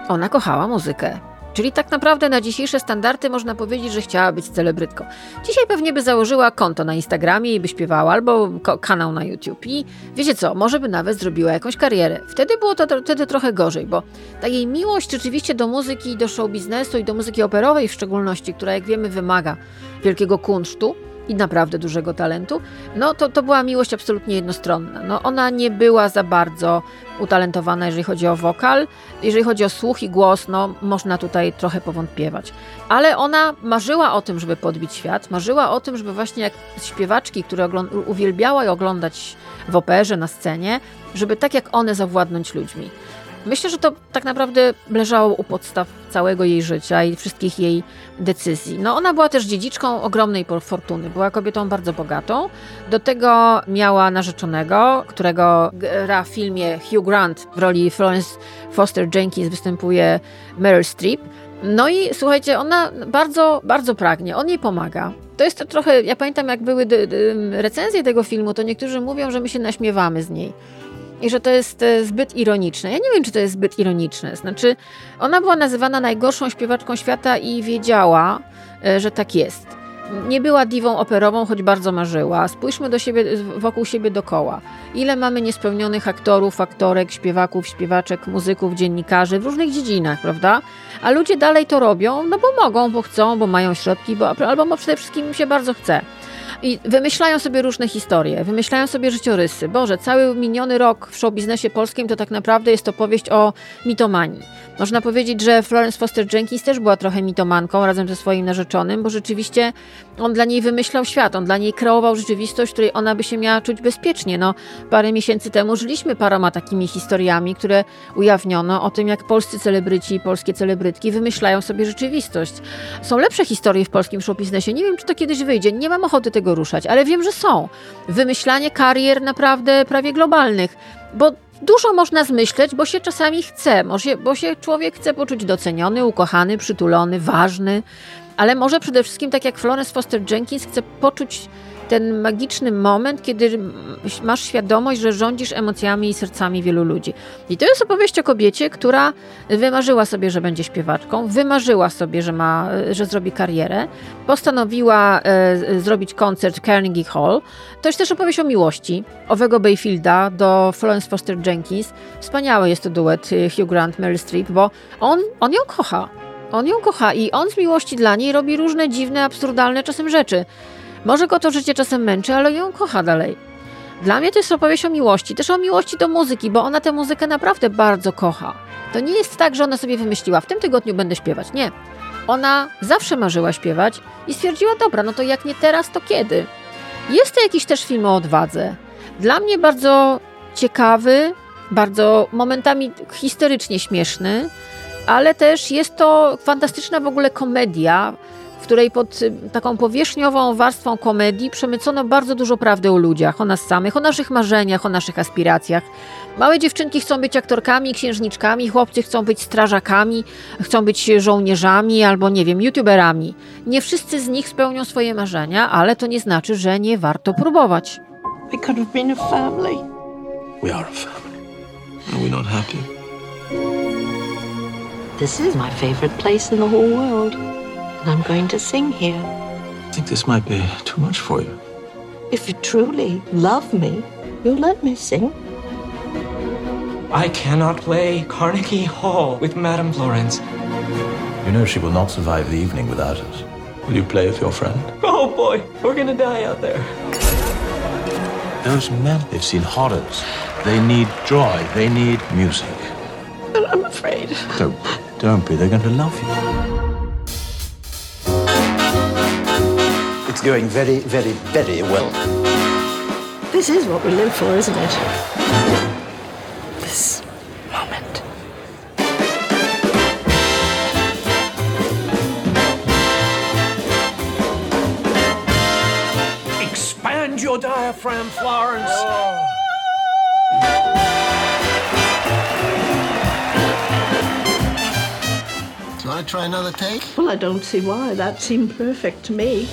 Ona kochała muzykę. Czyli tak naprawdę na dzisiejsze standardy można powiedzieć, że chciała być celebrytką. Dzisiaj pewnie by założyła konto na Instagramie i by śpiewała, albo kanał na YouTube. I wiecie co, może by nawet zrobiła jakąś karierę. Wtedy było to wtedy trochę gorzej, bo ta jej miłość rzeczywiście do muzyki, do show biznesu i do muzyki operowej w szczególności, która jak wiemy wymaga wielkiego kunsztu, i naprawdę dużego talentu, no to, to była miłość absolutnie jednostronna. No, ona nie była za bardzo utalentowana, jeżeli chodzi o wokal. Jeżeli chodzi o słuch i głos, no można tutaj trochę powątpiewać. Ale ona marzyła o tym, żeby podbić świat, marzyła o tym, żeby właśnie jak śpiewaczki, które uwielbiała oglądać w operze, na scenie, żeby tak jak one zawładnąć ludźmi. Myślę, że to tak naprawdę leżało u podstaw całego jej życia i wszystkich jej decyzji. No, ona była też dziedziczką ogromnej fortuny. Była kobietą bardzo bogatą. Do tego miała narzeczonego, którego gra w filmie Hugh Grant w roli Florence Foster Jenkins występuje Meryl Streep. No i słuchajcie, ona bardzo, bardzo pragnie, on jej pomaga. To jest to trochę, ja pamiętam jak były recenzje tego filmu, to niektórzy mówią, że my się naśmiewamy z niej i że to jest e, zbyt ironiczne. Ja nie wiem, czy to jest zbyt ironiczne. Znaczy, ona była nazywana najgorszą śpiewaczką świata i wiedziała, e, że tak jest. Nie była diwą operową, choć bardzo marzyła. Spójrzmy do siebie, wokół siebie dokoła. Ile mamy niespełnionych aktorów, aktorek, śpiewaków, śpiewaczek, muzyków, dziennikarzy w różnych dziedzinach, prawda? A ludzie dalej to robią, no bo mogą, bo chcą, bo mają środki, bo, albo bo przede wszystkim im się bardzo chce. I wymyślają sobie różne historie, wymyślają sobie życiorysy. Boże, cały miniony rok w show biznesie polskim to tak naprawdę jest opowieść o mitomanii. Można powiedzieć, że Florence Foster Jenkins też była trochę mitomanką razem ze swoim narzeczonym, bo rzeczywiście on dla niej wymyślał świat, on dla niej kreował rzeczywistość, w której ona by się miała czuć bezpiecznie. No, parę miesięcy temu żyliśmy paroma takimi historiami, które ujawniono o tym, jak polscy celebryci i polskie celebrytki wymyślają sobie rzeczywistość. Są lepsze historie w polskim show biznesie. Nie wiem, czy to kiedyś wyjdzie. Nie mam ochoty tego ruszać, ale wiem, że są. Wymyślanie karier naprawdę prawie globalnych, bo dużo można zmyśleć, bo się czasami chce, bo się człowiek chce poczuć doceniony, ukochany, przytulony, ważny, ale może przede wszystkim, tak jak Florence Foster Jenkins, chce poczuć ten magiczny moment, kiedy masz świadomość, że rządzisz emocjami i sercami wielu ludzi. I to jest opowieść o kobiecie, która wymarzyła sobie, że będzie śpiewaczką, wymarzyła sobie, że, ma, że zrobi karierę, postanowiła e, zrobić koncert w Carnegie Hall. To jest też opowieść o miłości owego Bayfielda do Florence Foster Jenkins. Wspaniały jest to duet e, Hugh Grant, Meryl Streep, bo on, on ją kocha. On ją kocha i on z miłości dla niej robi różne dziwne, absurdalne czasem rzeczy. Może go to życie czasem męczy, ale ją kocha dalej. Dla mnie to jest opowieść o miłości, też o miłości do muzyki, bo ona tę muzykę naprawdę bardzo kocha. To nie jest tak, że ona sobie wymyśliła, w tym tygodniu będę śpiewać. Nie. Ona zawsze marzyła śpiewać i stwierdziła, dobra, no to jak nie teraz, to kiedy? Jest to jakiś też film o odwadze. Dla mnie bardzo ciekawy, bardzo momentami historycznie śmieszny, ale też jest to fantastyczna w ogóle komedia, w której pod y, taką powierzchniową warstwą komedii przemycono bardzo dużo prawdy o ludziach, o nas samych, o naszych marzeniach, o naszych aspiracjach. Małe dziewczynki chcą być aktorkami, księżniczkami, chłopcy chcą być strażakami, chcą być żołnierzami albo, nie wiem, youtuberami. Nie wszyscy z nich spełnią swoje marzenia, ale to nie znaczy, że nie warto próbować. We could have been a family. We are a family. Are we not happy? This is my favorite place in the whole world. And I'm going to sing here. I think this might be too much for you. If you truly love me, you'll let me sing. I cannot play Carnegie Hall with Madame Florence. You know she will not survive the evening without us. Will you play with your friend? Oh boy, we're gonna die out there. Those men, they've seen horrors. They need joy. They need music. But I'm afraid. Don't, don't be. They're going to love you. It's going very, very, very well. This is what we live for, isn't it? This moment. Expand your diaphragm, Florence. Oh. Do I try another take? Well, I don't see why. That seemed perfect to me.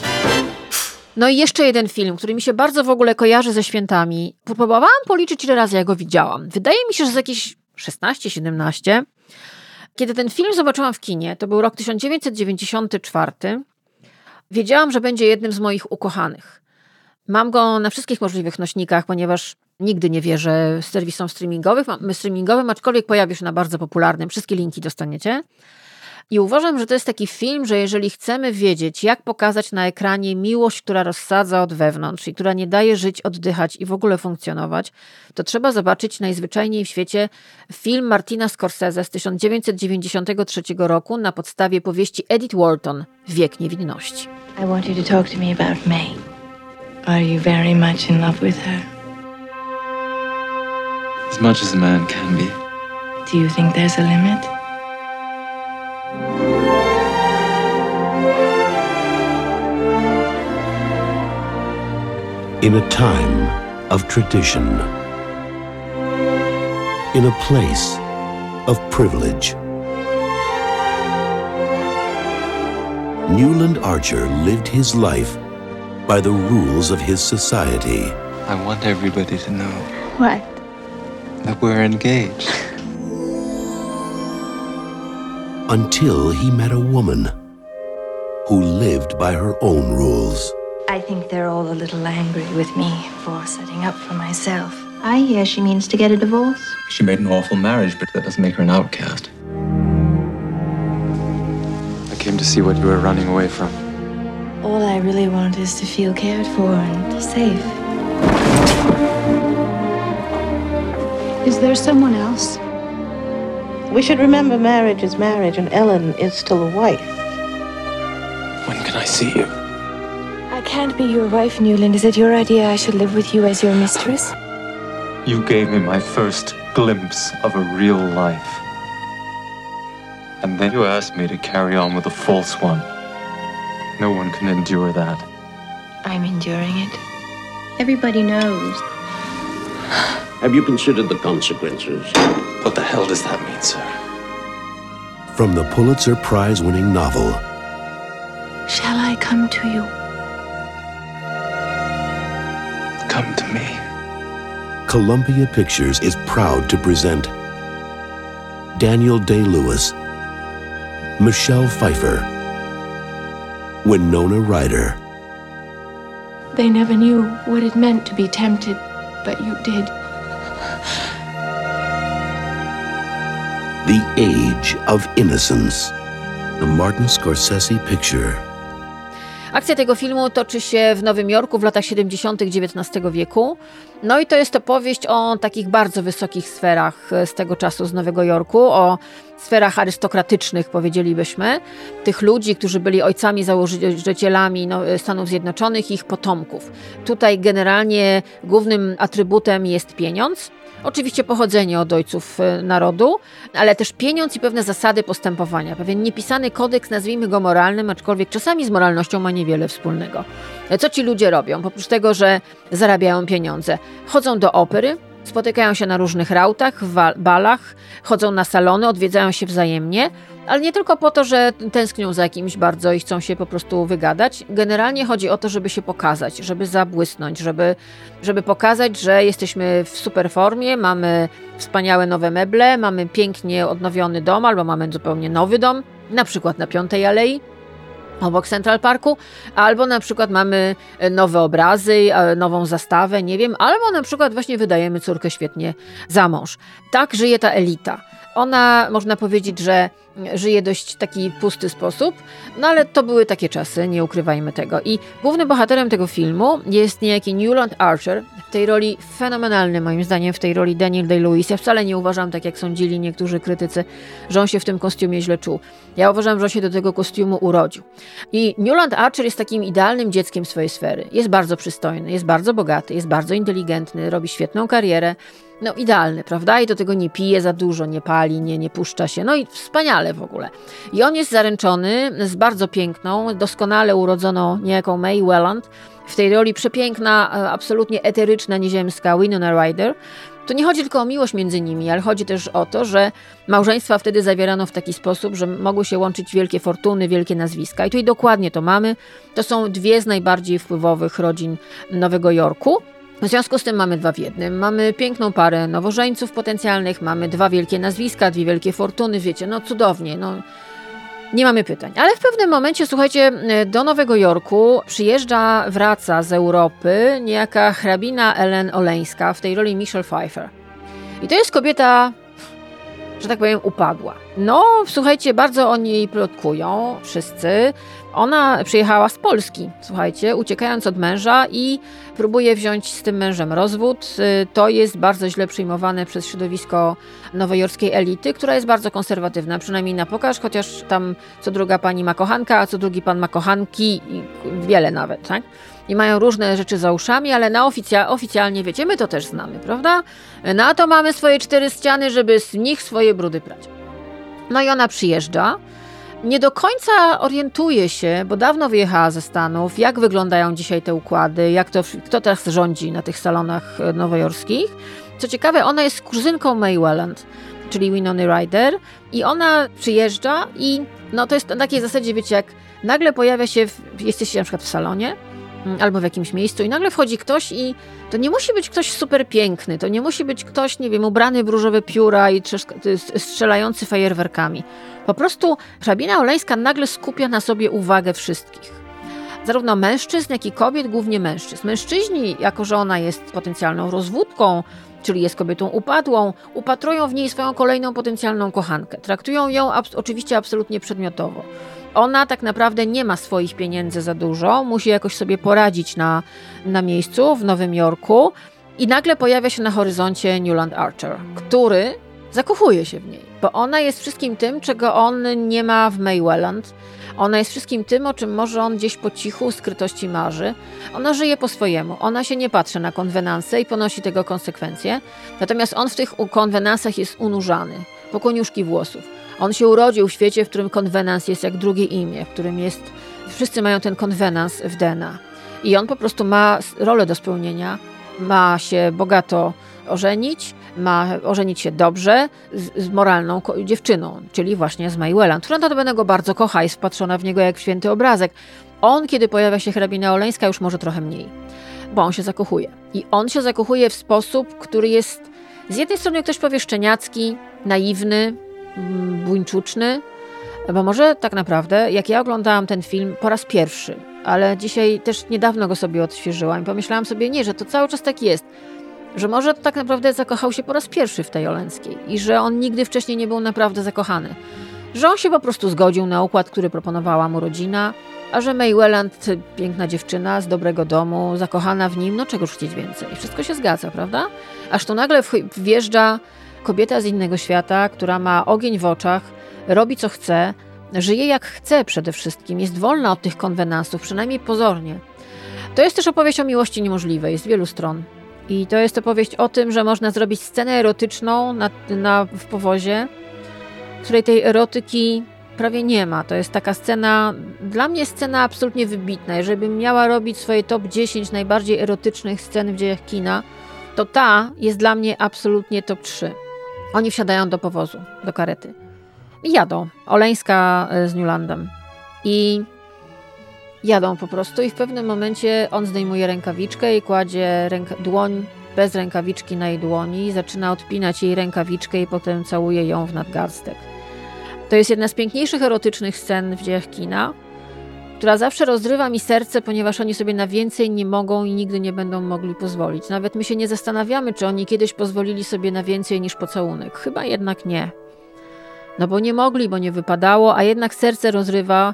No i jeszcze jeden film, który mi się bardzo w ogóle kojarzy ze świętami. Próbowałam policzyć, ile razy ja go widziałam. Wydaje mi się, że z jakieś 16-17. Kiedy ten film zobaczyłam w kinie, to był rok 1994, wiedziałam, że będzie jednym z moich ukochanych. Mam go na wszystkich możliwych nośnikach, ponieważ nigdy nie wierzę serwisom streamingowych, streamingowym, aczkolwiek pojawi się na bardzo popularnym. Wszystkie linki dostaniecie. I uważam, że to jest taki film, że jeżeli chcemy wiedzieć, jak pokazać na ekranie miłość, która rozsadza od wewnątrz i która nie daje żyć, oddychać i w ogóle funkcjonować, to trzeba zobaczyć najzwyczajniej w świecie film Martina Scorsese z 1993 roku na podstawie powieści Edith Wharton Wiek niewinności. I want you to talk to me about May. Are you very much in love with her? As much as a man can be. Do you think there's a limit? In a time of tradition, in a place of privilege, Newland Archer lived his life by the rules of his society. I want everybody to know What? that we're engaged. Until he met a woman who lived by her own rules. I think they're all a little angry with me for setting up for myself. I hear she means to get a divorce. She made an awful marriage, but that doesn't make her an outcast. I came to see what you were running away from. All I really want is to feel cared for and safe. Is there someone else? We should remember marriage is marriage, and Ellen is still a wife. When can I see you? I can't be your wife, Newland. Is it your idea I should live with you as your mistress? You gave me my first glimpse of a real life. And then you asked me to carry on with a false one. No one can endure that. I'm enduring it. Everybody knows. Have you considered the consequences? What the hell does that mean, sir? From the Pulitzer Prize winning novel, Shall I come to you? Come to me. Columbia Pictures is proud to present Daniel Day Lewis, Michelle Pfeiffer, Winona Ryder. They never knew what it meant to be tempted, but you did. Age of Innocence. The Martin Scorsese Picture. Akcja tego filmu toczy się w Nowym Jorku w latach 70. XIX wieku. No i to jest opowieść o takich bardzo wysokich sferach z tego czasu z Nowego Jorku, o sferach arystokratycznych, powiedzielibyśmy, tych ludzi, którzy byli ojcami założycielami no, Stanów Zjednoczonych ich potomków. Tutaj generalnie głównym atrybutem jest pieniądz. Oczywiście pochodzenie od ojców e, narodu, ale też pieniądz i pewne zasady postępowania. Pewien niepisany kodeks, nazwijmy go moralnym, aczkolwiek czasami z moralnością ma niewiele wspólnego. Co ci ludzie robią? Oprócz tego, że zarabiają pieniądze, chodzą do opery, spotykają się na różnych rautach, balach, chodzą na salony, odwiedzają się wzajemnie, ale nie tylko po to, że tęsknią za jakimś bardzo i chcą się po prostu wygadać. Generalnie chodzi o to, żeby się pokazać, żeby zabłysnąć, żeby, żeby pokazać, że jesteśmy w super formie, mamy wspaniałe nowe meble, mamy pięknie odnowiony dom albo mamy zupełnie nowy dom, na przykład na Piątej Alei obok Central Parku, albo na przykład mamy nowe obrazy, nową zastawę, nie wiem, albo na przykład właśnie wydajemy córkę świetnie za mąż. Tak żyje ta elita. Ona, można powiedzieć, że żyje dość taki pusty sposób, no ale to były takie czasy, nie ukrywajmy tego. I głównym bohaterem tego filmu jest niejaki Newland Archer, w tej roli fenomenalny moim zdaniem, w tej roli Daniel Day-Lewis. Ja wcale nie uważam, tak jak sądzili niektórzy krytycy, że on się w tym kostiumie źle czuł. Ja uważam, że on się do tego kostiumu urodził. I Newland Archer jest takim idealnym dzieckiem swojej sfery. Jest bardzo przystojny, jest bardzo bogaty, jest bardzo inteligentny, robi świetną karierę, no idealny, prawda? I do tego nie pije za dużo, nie pali, nie, nie puszcza się. No i wspaniale w ogóle. I on jest zaręczony z bardzo piękną, doskonale urodzoną niejaką May Welland. W tej roli przepiękna, absolutnie eteryczna, nieziemska Winona Ryder. To nie chodzi tylko o miłość między nimi, ale chodzi też o to, że małżeństwa wtedy zawierano w taki sposób, że mogły się łączyć wielkie fortuny, wielkie nazwiska. I tutaj dokładnie to mamy. To są dwie z najbardziej wpływowych rodzin Nowego Jorku. W związku z tym mamy dwa w jednym. Mamy piękną parę nowożeńców potencjalnych, mamy dwa wielkie nazwiska, dwie wielkie fortuny, wiecie, no cudownie, no nie mamy pytań. Ale w pewnym momencie, słuchajcie, do Nowego Jorku przyjeżdża, wraca z Europy niejaka hrabina Ellen Oleńska, w tej roli Michelle Pfeiffer. I to jest kobieta, że tak powiem, upadła. No, słuchajcie, bardzo o niej plotkują wszyscy. Ona przyjechała z Polski, słuchajcie, uciekając od męża i próbuje wziąć z tym mężem rozwód. Y, To jest bardzo źle przyjmowane przez środowisko nowojorskiej elity, która jest bardzo konserwatywna, przynajmniej na pokaż, chociaż tam co druga pani ma kochanka, a co drugi pan ma kochanki, wiele nawet, tak? I mają różne rzeczy za uszami, ale na oficja oficjalnie, wiecie, my to też znamy, prawda? Na to mamy swoje cztery ściany, żeby z nich swoje brudy prać. No i ona przyjeżdża. Nie do końca orientuje się, bo dawno wyjechała ze Stanów, jak wyglądają dzisiaj te układy, jak to, kto teraz rządzi na tych salonach e, nowojorskich. Co ciekawe, ona jest kuzynką May Welland, czyli Winony Ryder i ona przyjeżdża i no to jest na takiej zasadzie, wiecie, jak nagle pojawia się, w, jesteście na przykład w salonie, albo w jakimś miejscu i nagle wchodzi ktoś i to nie musi być ktoś super piękny, to nie musi być ktoś, nie wiem, ubrany w różowe pióra i strzelający fajerwerkami. Po prostu hrabina Oleńska nagle skupia na sobie uwagę wszystkich. Zarówno mężczyzn, jak i kobiet, głównie mężczyzn. Mężczyźni, jako że ona jest potencjalną rozwódką, czyli jest kobietą upadłą, upatrują w niej swoją kolejną potencjalną kochankę. Traktują ją abs- oczywiście absolutnie przedmiotowo. Ona tak naprawdę nie ma swoich pieniędzy za dużo, musi jakoś sobie poradzić na, na miejscu w Nowym Jorku i nagle pojawia się na horyzoncie Newland Archer, który zakochuje się w niej, bo ona jest wszystkim tym, czego on nie ma w May Welland. Ona jest wszystkim tym, o czym może on gdzieś po cichu, skrytości marzy. Ona żyje po swojemu. Ona się nie patrzy na konwenanse i ponosi tego konsekwencje. Natomiast on w tych konwenansach jest unurzany, po koniuszki włosów. On się urodził w świecie, w którym konwenans jest jak drugie imię, w którym jest. Wszyscy mają ten konwenans w DNA. I on po prostu ma rolę do spełnienia, ma się bogato ożenić, ma ożenić się dobrze z, z moralną dziewczyną, czyli właśnie z May Welland, która notabene go bardzo kocha, jest wpatrzona w niego jak w święty obrazek. On, kiedy pojawia się hrabina Oleńska, już może trochę mniej, bo on się zakochuje. I on się zakochuje w sposób, który jest z jednej strony ktoś powie szczeniacki, naiwny, buńczuczny, bo może tak naprawdę, jak ja oglądałam ten film po raz pierwszy, ale dzisiaj też niedawno go sobie odświeżyłam i pomyślałam sobie, nie, że to cały czas tak jest, że może tak naprawdę zakochał się po raz pierwszy w tej Oleńskiej i że on nigdy wcześniej nie był naprawdę zakochany. Że on się po prostu zgodził na układ, który proponowała mu rodzina, a że May Welland, piękna dziewczyna z dobrego domu, zakochana w nim, no czegoż chcieć więcej. Wszystko się zgadza, prawda? Aż tu nagle wjeżdża kobieta z innego świata, która ma ogień w oczach, robi co chce, żyje jak chce przede wszystkim, jest wolna od tych konwenansów, przynajmniej pozornie. To jest też opowieść o miłości niemożliwej z wielu stron. I to jest opowieść o tym, że można zrobić scenę erotyczną na, na, w powozie, w której tej erotyki prawie nie ma. To jest taka scena, dla mnie scena absolutnie wybitna. Jeżeli bym miała robić swoje top 10 najbardziej erotycznych scen w dziejach kina, to ta jest dla mnie absolutnie top 3. Oni wsiadają do powozu, do karety. I jadą. Oleńska e, z Newlandem. I jadą po prostu i w pewnym momencie on zdejmuje rękawiczkę i kładzie ręka, dłoń bez rękawiczki na jej dłoni, zaczyna odpinać jej rękawiczkę i potem całuje ją w nadgarstek. To jest jedna z piękniejszych erotycznych scen w dziejach kina, która zawsze rozrywa mi serce, ponieważ oni sobie na więcej nie mogą i nigdy nie będą mogli pozwolić. Nawet my się nie zastanawiamy, czy oni kiedyś pozwolili sobie na więcej niż pocałunek. Chyba jednak nie. No bo nie mogli, bo nie wypadało, a jednak serce rozrywa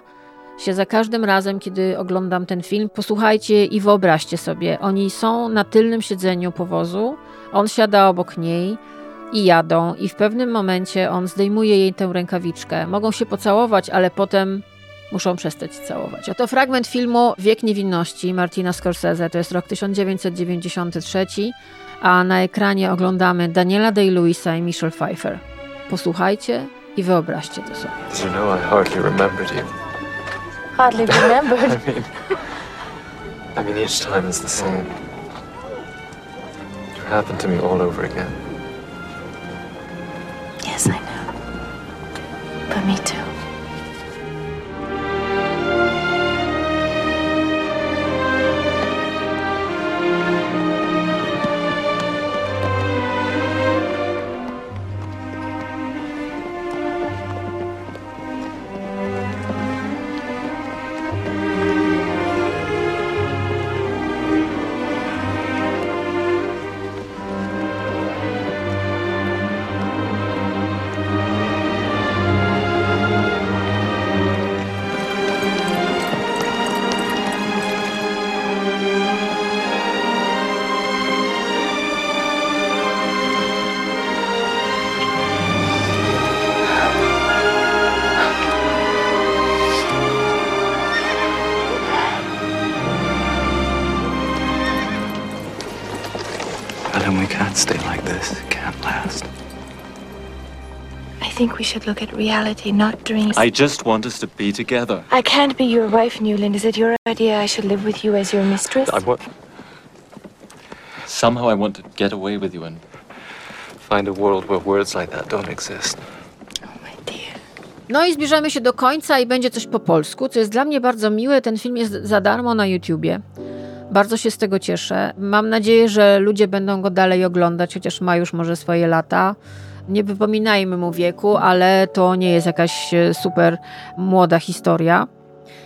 się za każdym razem, kiedy oglądam ten film. Posłuchajcie i wyobraźcie sobie, oni są na tylnym siedzeniu powozu, on siada obok niej i jadą, i w pewnym momencie on zdejmuje jej tę rękawiczkę. Mogą się pocałować, ale potem muszą przestać całować. A to fragment filmu Wiek Niewinności Martina Scorsese, to jest rok 1993, a na ekranie oglądamy Daniela Day-Lewisa i Michelle Pfeiffer. Posłuchajcie i wyobraźcie to sobie. You know, I hardly remembered you. Hardly remembered? [laughs] I mean, I mean, each time is the same. It happened to me all over again. Yes, I know. But me too. Should look at reality, not dreams. I just want us to be together. I can't be your wife, Newland. Is it your idea I should live with you as your mistress? I want. Somehow I want to get away with you and Find a world where words like that don't exist. No i zbliżamy się do końca i będzie coś po polsku, co jest dla mnie bardzo miłe. Ten film jest za darmo na YouTubie. Bardzo się z tego cieszę. Mam nadzieję, że ludzie będą go dalej oglądać, chociaż ma już może swoje lata. Nie wypominajmy mu wieku, ale to nie jest jakaś e, super młoda historia.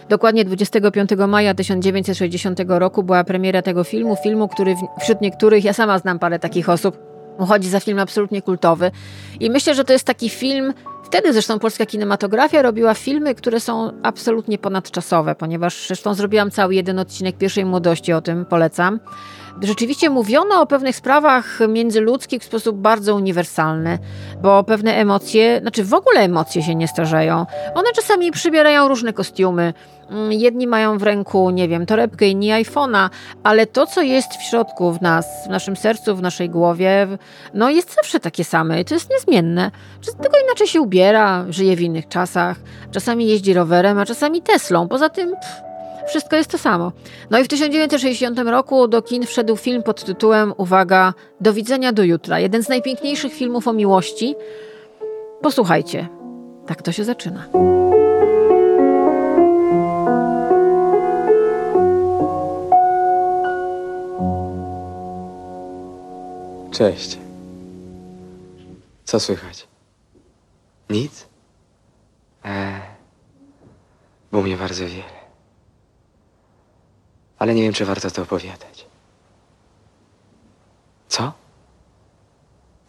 Dokładnie 25 maja 1960 roku była premiera tego filmu. Filmu, który wśród niektórych, ja sama znam parę takich osób, uchodzi za film absolutnie kultowy. I myślę, że to jest taki film. Wtedy zresztą polska kinematografia robiła filmy, które są absolutnie ponadczasowe, ponieważ zresztą zrobiłam cały jeden odcinek pierwszej młodości, o tym polecam. Rzeczywiście mówiono o pewnych sprawach międzyludzkich w sposób bardzo uniwersalny, bo pewne emocje, znaczy w ogóle emocje się nie starzeją. One czasami przybierają różne kostiumy. Mm, Jedni mają w ręku, nie wiem, torebkę, inni iPhone'a, ale to, co jest w środku w nas, w naszym sercu, w naszej głowie, no jest zawsze takie same i to jest niezmienne. Tylko inaczej się ubiera, żyje w innych czasach, czasami jeździ rowerem, a czasami Teslą. Poza tym pff, wszystko jest to samo. No i w 1960 roku do kin wszedł film pod tytułem, uwaga, Do widzenia do jutra. Jeden z najpiękniejszych filmów o miłości. Posłuchajcie, tak to się zaczyna. Cześć. Co słychać? Nic? Eee, bo mnie bardzo wiele. Ale nie wiem, czy warto to opowiadać. Co?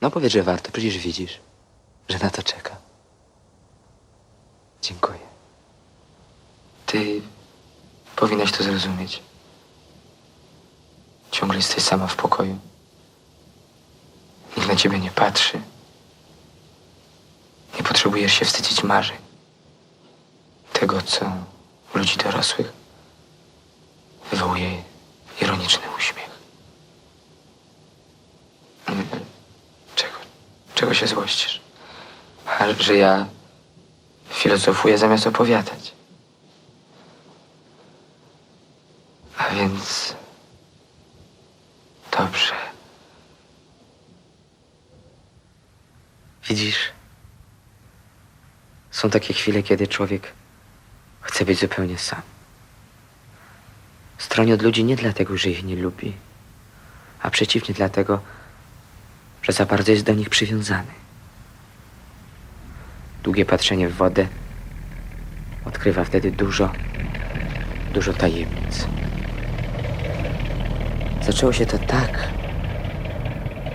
No powiedz, że warto, przecież widzisz, że na to czeka. Dziękuję. Ty powinnaś to zrozumieć. Ciągle jesteś sama w pokoju. Nikt na ciebie nie patrzy. Nie potrzebujesz się wstydzić marzeń. Tego, co u ludzi dorosłych wywołuje ironiczny uśmiech. Czego, czego się złościsz? A, że ja filozofuję zamiast opowiadać. A więc... Dobrze. Widzisz, są takie chwile, kiedy człowiek chce być zupełnie sam. Stroni od ludzi nie dlatego, że ich nie lubi, a przeciwnie dlatego, że za bardzo jest do nich przywiązany. Długie patrzenie w wodę odkrywa wtedy dużo, dużo tajemnic. Zaczęło się to tak,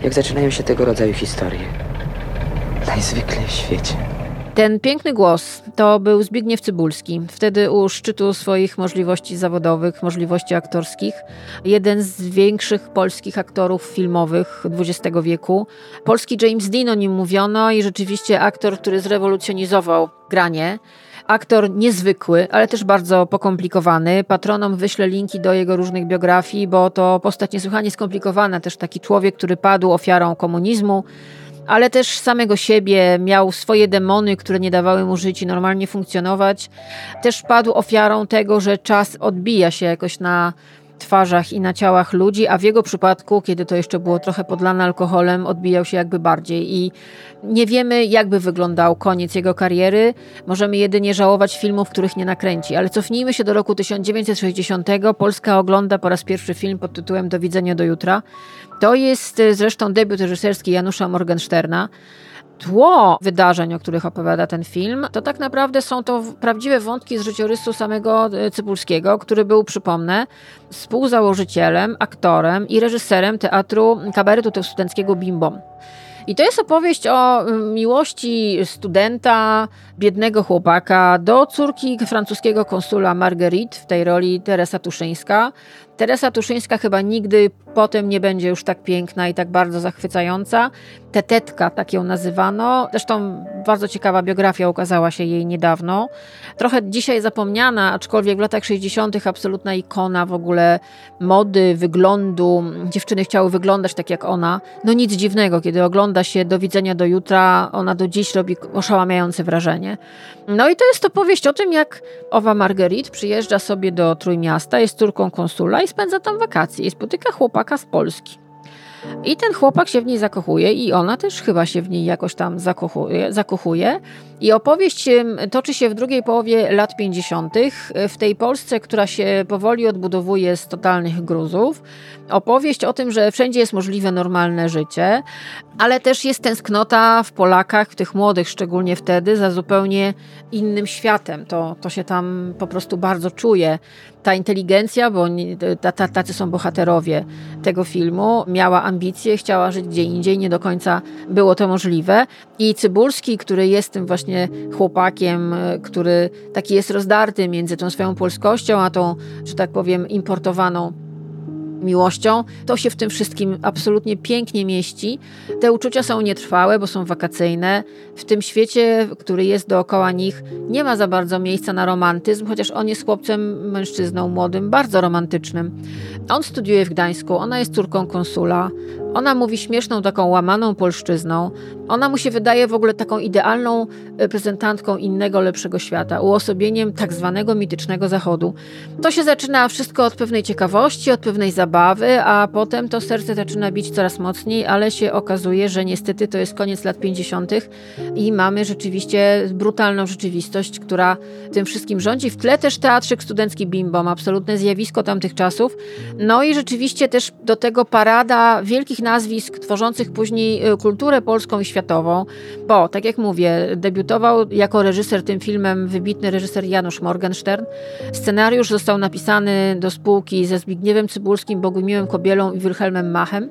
jak zaczynają się tego rodzaju historie. Najzwykle w świecie. Ten piękny głos to był Zbigniew Cybulski, wtedy u szczytu swoich możliwości zawodowych, możliwości aktorskich. Jeden z większych polskich aktorów filmowych XX wieku. Polski James Dean o nim mówiono i rzeczywiście aktor, który zrewolucjonizował granie. Aktor niezwykły, ale też bardzo pokomplikowany. Patronom wyślę linki do jego różnych biografii, bo to postać niesłychanie skomplikowana. Też taki człowiek, który padł ofiarą komunizmu, ale też samego siebie, miał swoje demony, które nie dawały mu żyć i normalnie funkcjonować. Też padł ofiarą tego, że czas odbija się jakoś na twarzach i na ciałach ludzi, a w jego przypadku, kiedy to jeszcze było trochę podlane alkoholem, odbijał się jakby bardziej. I nie wiemy, jakby wyglądał koniec jego kariery. Możemy jedynie żałować filmów, których nie nakręci. Ale cofnijmy się do roku 1960. Polska ogląda po raz pierwszy film pod tytułem Do widzenia do jutra. To jest e, zresztą debiut reżyserski Janusza Morgensterna tło wydarzeń, o których opowiada ten film, to tak naprawdę są to prawdziwe wątki z życiorysu samego e, Cybulskiego, który był, przypomnę, współzałożycielem, aktorem i reżyserem teatru kabaretu studenckiego Bimbo. I to jest opowieść o mm, miłości studenta, biednego chłopaka do córki francuskiego konsula Marguerite, w tej roli Teresa Tuszyńska. Teresa Tuszyńska chyba nigdy potem nie będzie już tak piękna i tak bardzo zachwycająca. Tetetka, tak ją nazywano. Zresztą bardzo ciekawa biografia ukazała się jej niedawno. Trochę dzisiaj zapomniana, aczkolwiek w latach 60. absolutna ikona w ogóle mody, wyglądu. Dziewczyny chciały wyglądać tak jak ona. No nic dziwnego, kiedy ogląda się Do widzenia do jutra, ona do dziś robi oszałamiające wrażenie. No i to jest opowieść o tym, jak owa Marguerite przyjeżdża sobie do Trójmiasta, jest córką konsula i spędza tam wakacje i spotyka chłopaka z Polski. I ten chłopak się w niej zakochuje i ona też chyba się w niej jakoś tam zakochuje. zakochuje. I opowieść toczy się w drugiej połowie lat 50. w tej Polsce, która się powoli odbudowuje z totalnych gruzów. Opowieść o tym, że wszędzie jest możliwe normalne życie, ale też jest tęsknota w Polakach, w tych młodych szczególnie wtedy, za zupełnie innym światem. To, to się tam po prostu bardzo czuje. Ta inteligencja, bo tacy są bohaterowie tego filmu, miała ambicje, chciała żyć gdzie indziej, nie do końca było to możliwe. I Cybulski, który jest tym właśnie chłopakiem, e, który taki jest rozdarty między tą swoją polskością, a tą, że tak powiem, importowaną miłością, to się w tym wszystkim absolutnie pięknie mieści. Te uczucia są nietrwałe, bo są wakacyjne. W tym świecie, który jest dookoła nich, nie ma za bardzo miejsca na romantyzm, chociaż on jest chłopcem, mężczyzną młodym, bardzo romantycznym. On studiuje w Gdańsku, ona jest córką konsula. Ona mówi śmieszną, taką łamaną polszczyzną. Ona mu się wydaje w ogóle taką idealną reprezentantką innego, lepszego świata, uosobieniem tak zwanego mitycznego zachodu. To się zaczyna wszystko od pewnej ciekawości, od pewnej zabawy, a potem to serce zaczyna bić coraz mocniej, ale się okazuje, że niestety to jest koniec lat 50. i mamy rzeczywiście brutalną rzeczywistość, która tym wszystkim rządzi. W tle też teatrzyk studencki Bimbom, absolutne zjawisko tamtych czasów. No i rzeczywiście też do tego parada wielkich nazwisk tworzących później y, kulturę polską i światową, bo, tak jak mówię, debiutował jako reżyser tym filmem wybitny reżyser Janusz Morgenstern. Scenariusz został napisany do spółki ze Zbigniewem Cybulskim, Bogumiłem Kobielą i Wilhelmem Machem.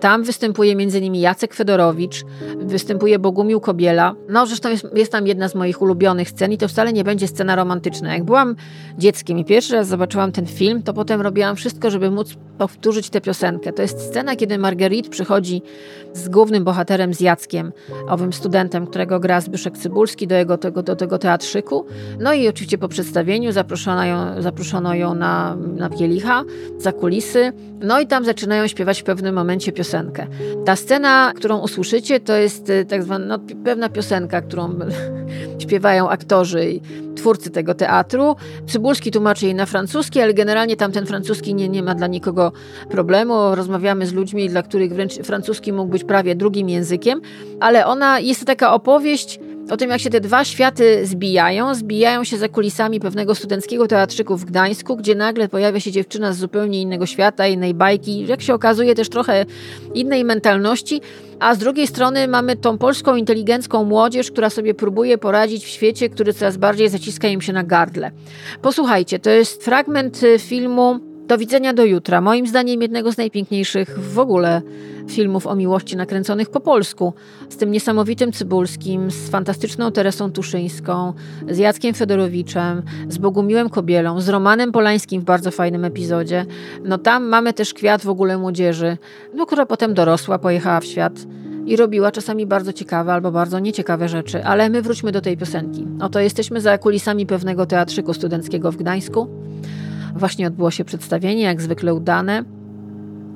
Tam występuje m.in. Jacek Fedorowicz, występuje Bogumił Kobiela. No zresztą jest, jest tam jedna z moich ulubionych scen i to wcale nie będzie scena romantyczna. Jak byłam dzieckiem i pierwszy raz zobaczyłam ten film, to potem robiłam wszystko, żeby móc powtórzyć tę piosenkę. To jest scena, kiedy Marguerite przychodzi z głównym bohaterem, z Jackiem, owym studentem, którego gra Zbyszek Cybulski do, jego, tego, do tego teatrzyku. No i oczywiście po przedstawieniu zaproszono ją, zaproszono ją na, na kielicha, za kulisy. No i tam zaczynają śpiewać w pewnym momencie piosenkę. Ta scena, którą usłyszycie, to jest y, tak zwana no, pewna piosenka, którą [laughs] śpiewają aktorzy twórcy tego teatru. Cybulski tłumaczy jej na francuski, ale generalnie tamten francuski nie, nie ma dla nikogo problemu. Rozmawiamy z ludźmi, dla których wręcz francuski mógł być prawie drugim językiem, ale ona jest to taka opowieść o tym, jak się te dwa światy zbijają. Zbijają się za kulisami pewnego studenckiego teatrzyku w Gdańsku, gdzie nagle pojawia się dziewczyna z zupełnie innego świata, innej bajki, jak się okazuje też trochę innej mentalności, a z drugiej strony mamy tą polską inteligencką młodzież, która sobie próbuje poradzić w świecie, który coraz bardziej zaciska im się na gardle. Posłuchajcie, to jest fragment y, filmu Do widzenia do jutra. Moim zdaniem jednego z najpiękniejszych w ogóle filmów o miłości nakręconych po polsku. Z tym niesamowitym Cybulskim, z fantastyczną Teresą Tuszyńską, z Jackiem Fedorowiczem, z Bogumiłem Kobielą, z Romanem Polańskim w bardzo fajnym epizodzie. No tam mamy też kwiat w ogóle młodzieży, no, która potem dorosła, pojechała w świat i robiła czasami bardzo ciekawe albo bardzo nieciekawe rzeczy. Ale my wróćmy do tej piosenki. Oto jesteśmy za kulisami pewnego teatrzyku studenckiego w Gdańsku. Właśnie odbyło się przedstawienie, jak zwykle udane.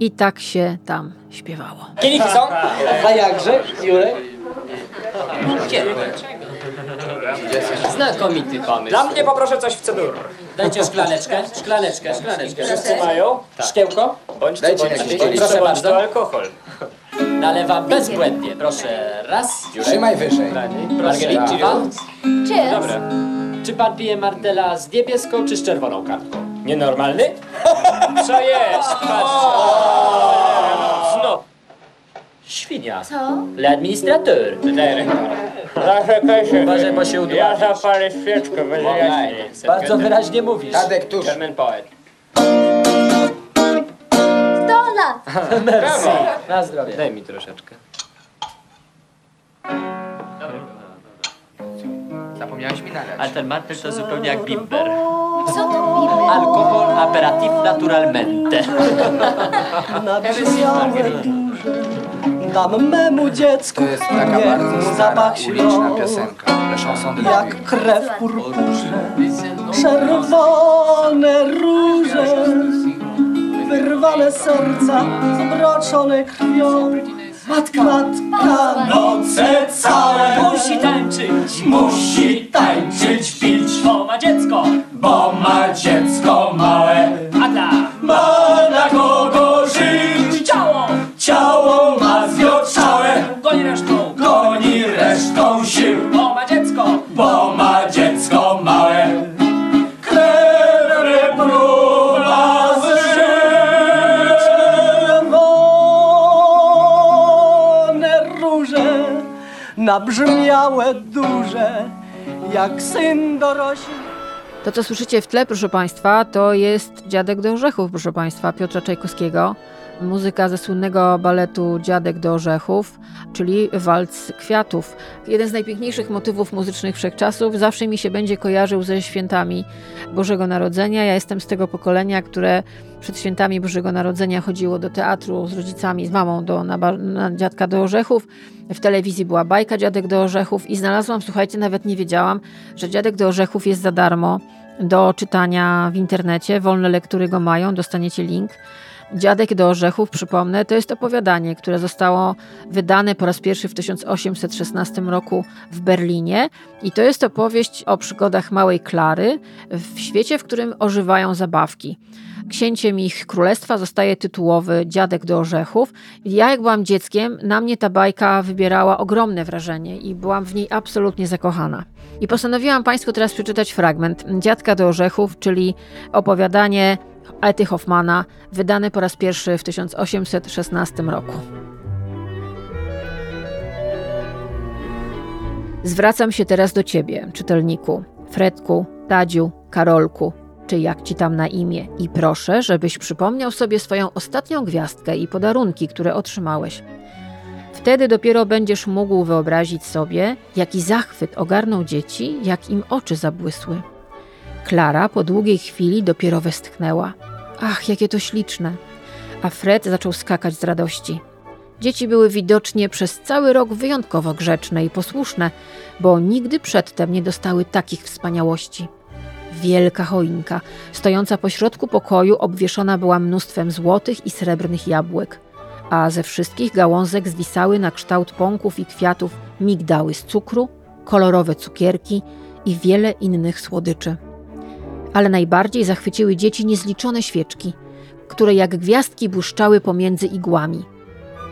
I tak się tam śpiewało. Kieliki są? A jakże, Jurek? Gdzie? Znakomity pomysł. Dla mnie poproszę coś w cebulu. Dajcie szklaneczkę, szklaneczkę, szklaneczkę. Wszyscy mają? Szkiełko? Bądź Dajcie bądź bądź. Proszę bardzo. alkohol. Nalewam bezbłędnie. Proszę raz. Trzymaj wyżej. Margarita. Cheers. Dobra. Czy pan pije martela z niebieską czy z czerwoną kartką? Nienormalny? [laughs] Co jest? Patrz. No. Świnia. Co? L'administrateur. Dyrektor. Zaczekaj się. Uważaj, bo się Ja udławisz. zapalę świeczkę, będzie jaśniej. Bardzo wyraźnie mówisz. Tadek tuż. German poet. Sto lat. [laughs] Merci. Brawo. Na zdrowie. Daj mi troszeczkę. Zapomniałeś mi nalać. Ale ten martel to zupełnie jak bimber. Co to bimber? Alkohol aperitif naturalmente. [laughs] Nabrzmiałe Dam memu dziecku To jest taka bardzo niech mu stara, zapach uliczna piosenka. Jak krew purpurze Czerwone róże Wyrwane serca Zbroczone krwią Matka, matka Noce całe. Musi tańczyć, musi tańczyć, pić, bo ma dziecko, bo ma dziecko małe. A ta? Ma na kogo żyć, ciało, ciało ma zwiotczałe, goni resztą, goni resztą sił, bo ma dziecko, bo ma Nabrzmiałe duże Jak syn dorośli To, co słyszycie w tle, proszę Państwa, to jest Dziadek do Orzechów, proszę Państwa, Piotra Czajkowskiego. Muzyka ze słynnego baletu Dziadek do Orzechów, czyli walc kwiatów. Jeden z najpiękniejszych motywów muzycznych wszechczasów zawsze mi się będzie kojarzył ze świętami Bożego Narodzenia. Ja jestem z tego pokolenia, które przed świętami Bożego Narodzenia chodziło do teatru z rodzicami, z mamą do, na, na Dziadka do Orzechów. W telewizji była bajka Dziadek do Orzechów i znalazłam, słuchajcie, nawet nie wiedziałam, że Dziadek do Orzechów jest za darmo do czytania w internecie. Wolne lektury go mają, dostaniecie link. Dziadek do Orzechów, przypomnę, to jest opowiadanie, które zostało wydane po raz pierwszy w 1816 roku w Berlinie. I to jest opowieść o przygodach małej Klary w świecie, w którym ożywają zabawki. Księciem ich królestwa zostaje tytułowy Dziadek do Orzechów. Ja, jak byłam dzieckiem, na mnie ta bajka wybierała ogromne wrażenie i byłam w niej absolutnie zakochana. I postanowiłam Państwu teraz przeczytać fragment Dziadka do Orzechów, czyli opowiadanie Ety Hoffmana, wydane po raz pierwszy w 1816 roku. Zwracam się teraz do Ciebie, czytelniku, Fredku, Tadziu, Karolku, czy jak Ci tam na imię, i proszę, żebyś przypomniał sobie swoją ostatnią gwiazdkę i podarunki, które otrzymałeś. Wtedy dopiero będziesz mógł wyobrazić sobie, jaki zachwyt ogarnął dzieci, jak im oczy zabłysły. Klara po długiej chwili dopiero westchnęła. Ach, jakie to śliczne! A Fred zaczął skakać z radości. Dzieci były widocznie przez cały rok wyjątkowo grzeczne i posłuszne, bo nigdy przedtem nie dostały takich wspaniałości. Wielka choinka, stojąca pośrodku pokoju, obwieszona była mnóstwem złotych i srebrnych jabłek, a ze wszystkich gałązek zwisały na kształt pąków i kwiatów migdały z cukru, kolorowe cukierki i wiele innych słodyczy. Ale najbardziej zachwyciły dzieci niezliczone świeczki, które jak gwiazdki błyszczały pomiędzy igłami.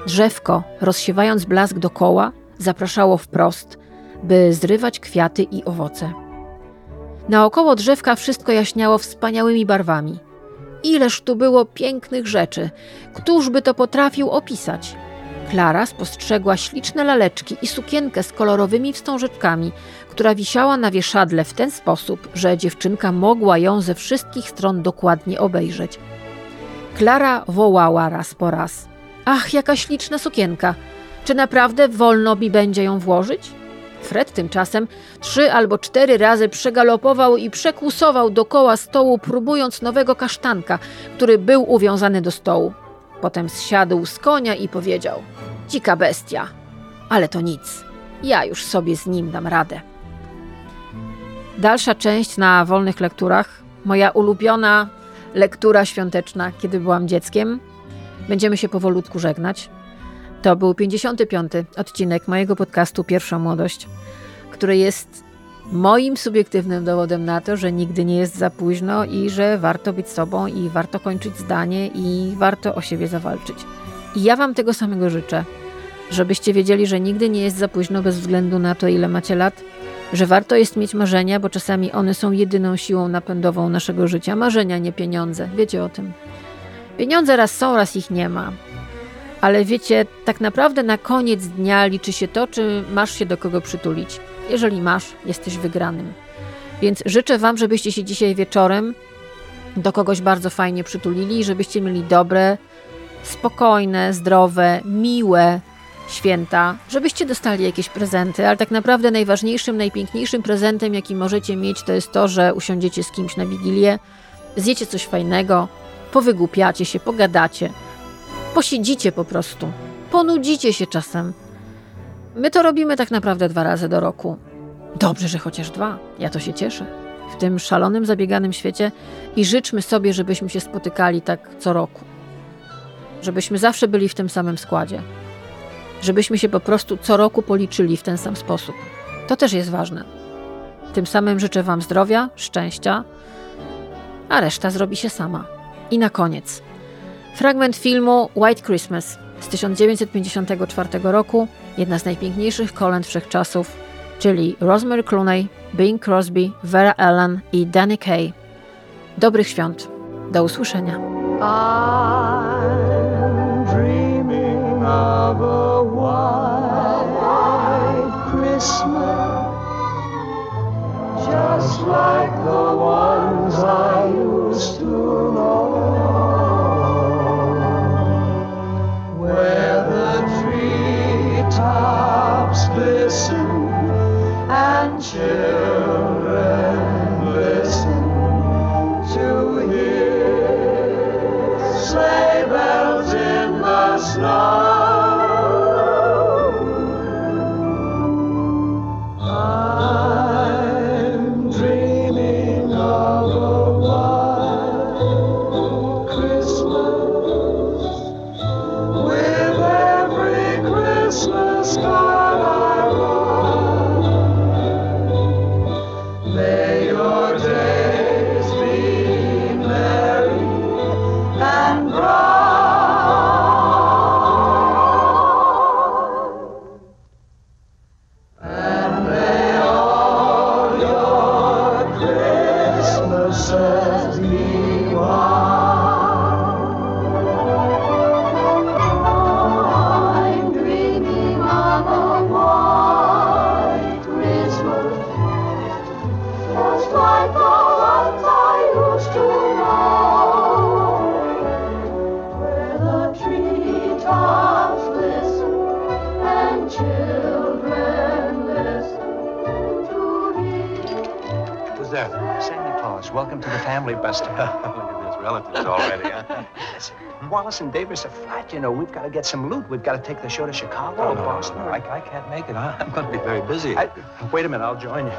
Drzewko, rozsiewając blask dokoła, zapraszało wprost, by zrywać kwiaty i owoce. Naokoło drzewka wszystko jaśniało wspaniałymi barwami. Ileż tu było pięknych rzeczy, któż by to potrafił opisać? Klara spostrzegła śliczne laleczki i sukienkę z kolorowymi wstążeczkami, która wisiała na wieszadle w ten sposób, że dziewczynka mogła ją ze wszystkich stron dokładnie obejrzeć. Klara wołała raz po raz: Ach, jaka śliczna sukienka! Czy naprawdę wolno mi będzie ją włożyć? Fred tymczasem trzy albo cztery razy przegalopował i przekłusował dokoła stołu, próbując nowego kasztanka, który był uwiązany do stołu. Potem zsiadł z konia i powiedział: Dzika bestia, ale to nic. Ja już sobie z nim dam radę. Dalsza część na wolnych lekturach, moja ulubiona lektura świąteczna, kiedy byłam dzieckiem. Będziemy się powolutku żegnać. To był 55. odcinek mojego podcastu Pierwsza Młodość, który jest moim subiektywnym dowodem na to, że nigdy nie jest za późno i że warto być sobą i warto kończyć zdanie i warto o siebie zawalczyć. I ja Wam tego samego życzę, żebyście wiedzieli, że nigdy nie jest za późno bez względu na to, ile macie lat, że warto jest mieć marzenia, bo czasami one są jedyną siłą napędową naszego życia. Marzenia, nie pieniądze. Wiecie o tym. Pieniądze raz są, raz ich nie ma. Ale wiecie, tak naprawdę na koniec dnia liczy się to, czy masz się do kogo przytulić. Jeżeli masz, jesteś wygranym. Więc życzę Wam, żebyście się dzisiaj wieczorem do kogoś bardzo fajnie przytulili żebyście mieli dobre, spokojne, zdrowe, miłe święta, żebyście dostali jakieś prezenty, ale tak naprawdę najważniejszym, najpiękniejszym prezentem, jaki możecie mieć, to jest to, że usiądziecie z kimś na wigilię, zjecie coś fajnego, powygłupiacie się, pogadacie, posiedzicie po prostu, ponudzicie się czasem. My to robimy tak naprawdę dwa razy do roku. Dobrze, że chociaż dwa. Ja to się cieszę. W tym szalonym, zabieganym świecie i życzmy sobie, żebyśmy się spotykali tak co roku. Żebyśmy zawsze byli w tym samym składzie. Żebyśmy się po prostu co roku policzyli w ten sam sposób. To też jest ważne. Tym samym życzę Wam zdrowia, szczęścia, a reszta zrobi się sama. I na koniec. Fragment filmu White Christmas z 1954 roku, jedna z najpiękniejszych kolęd wszechczasów, czyli Rosemary Clooney, Bing Crosby, Vera Ellen i Danny Kaye. Dobrych świąt. Do usłyszenia. Just like the ones I used to know, treetops glisten and children listen to hear sleigh bells in the snow. And Davis are flat, you know. We've got to get some loot. We've got to take the show to Chicago Oh, or no, no, Boston. no, I, I can't make it. I, I'm going to be very busy. I, wait a minute, I'll join you.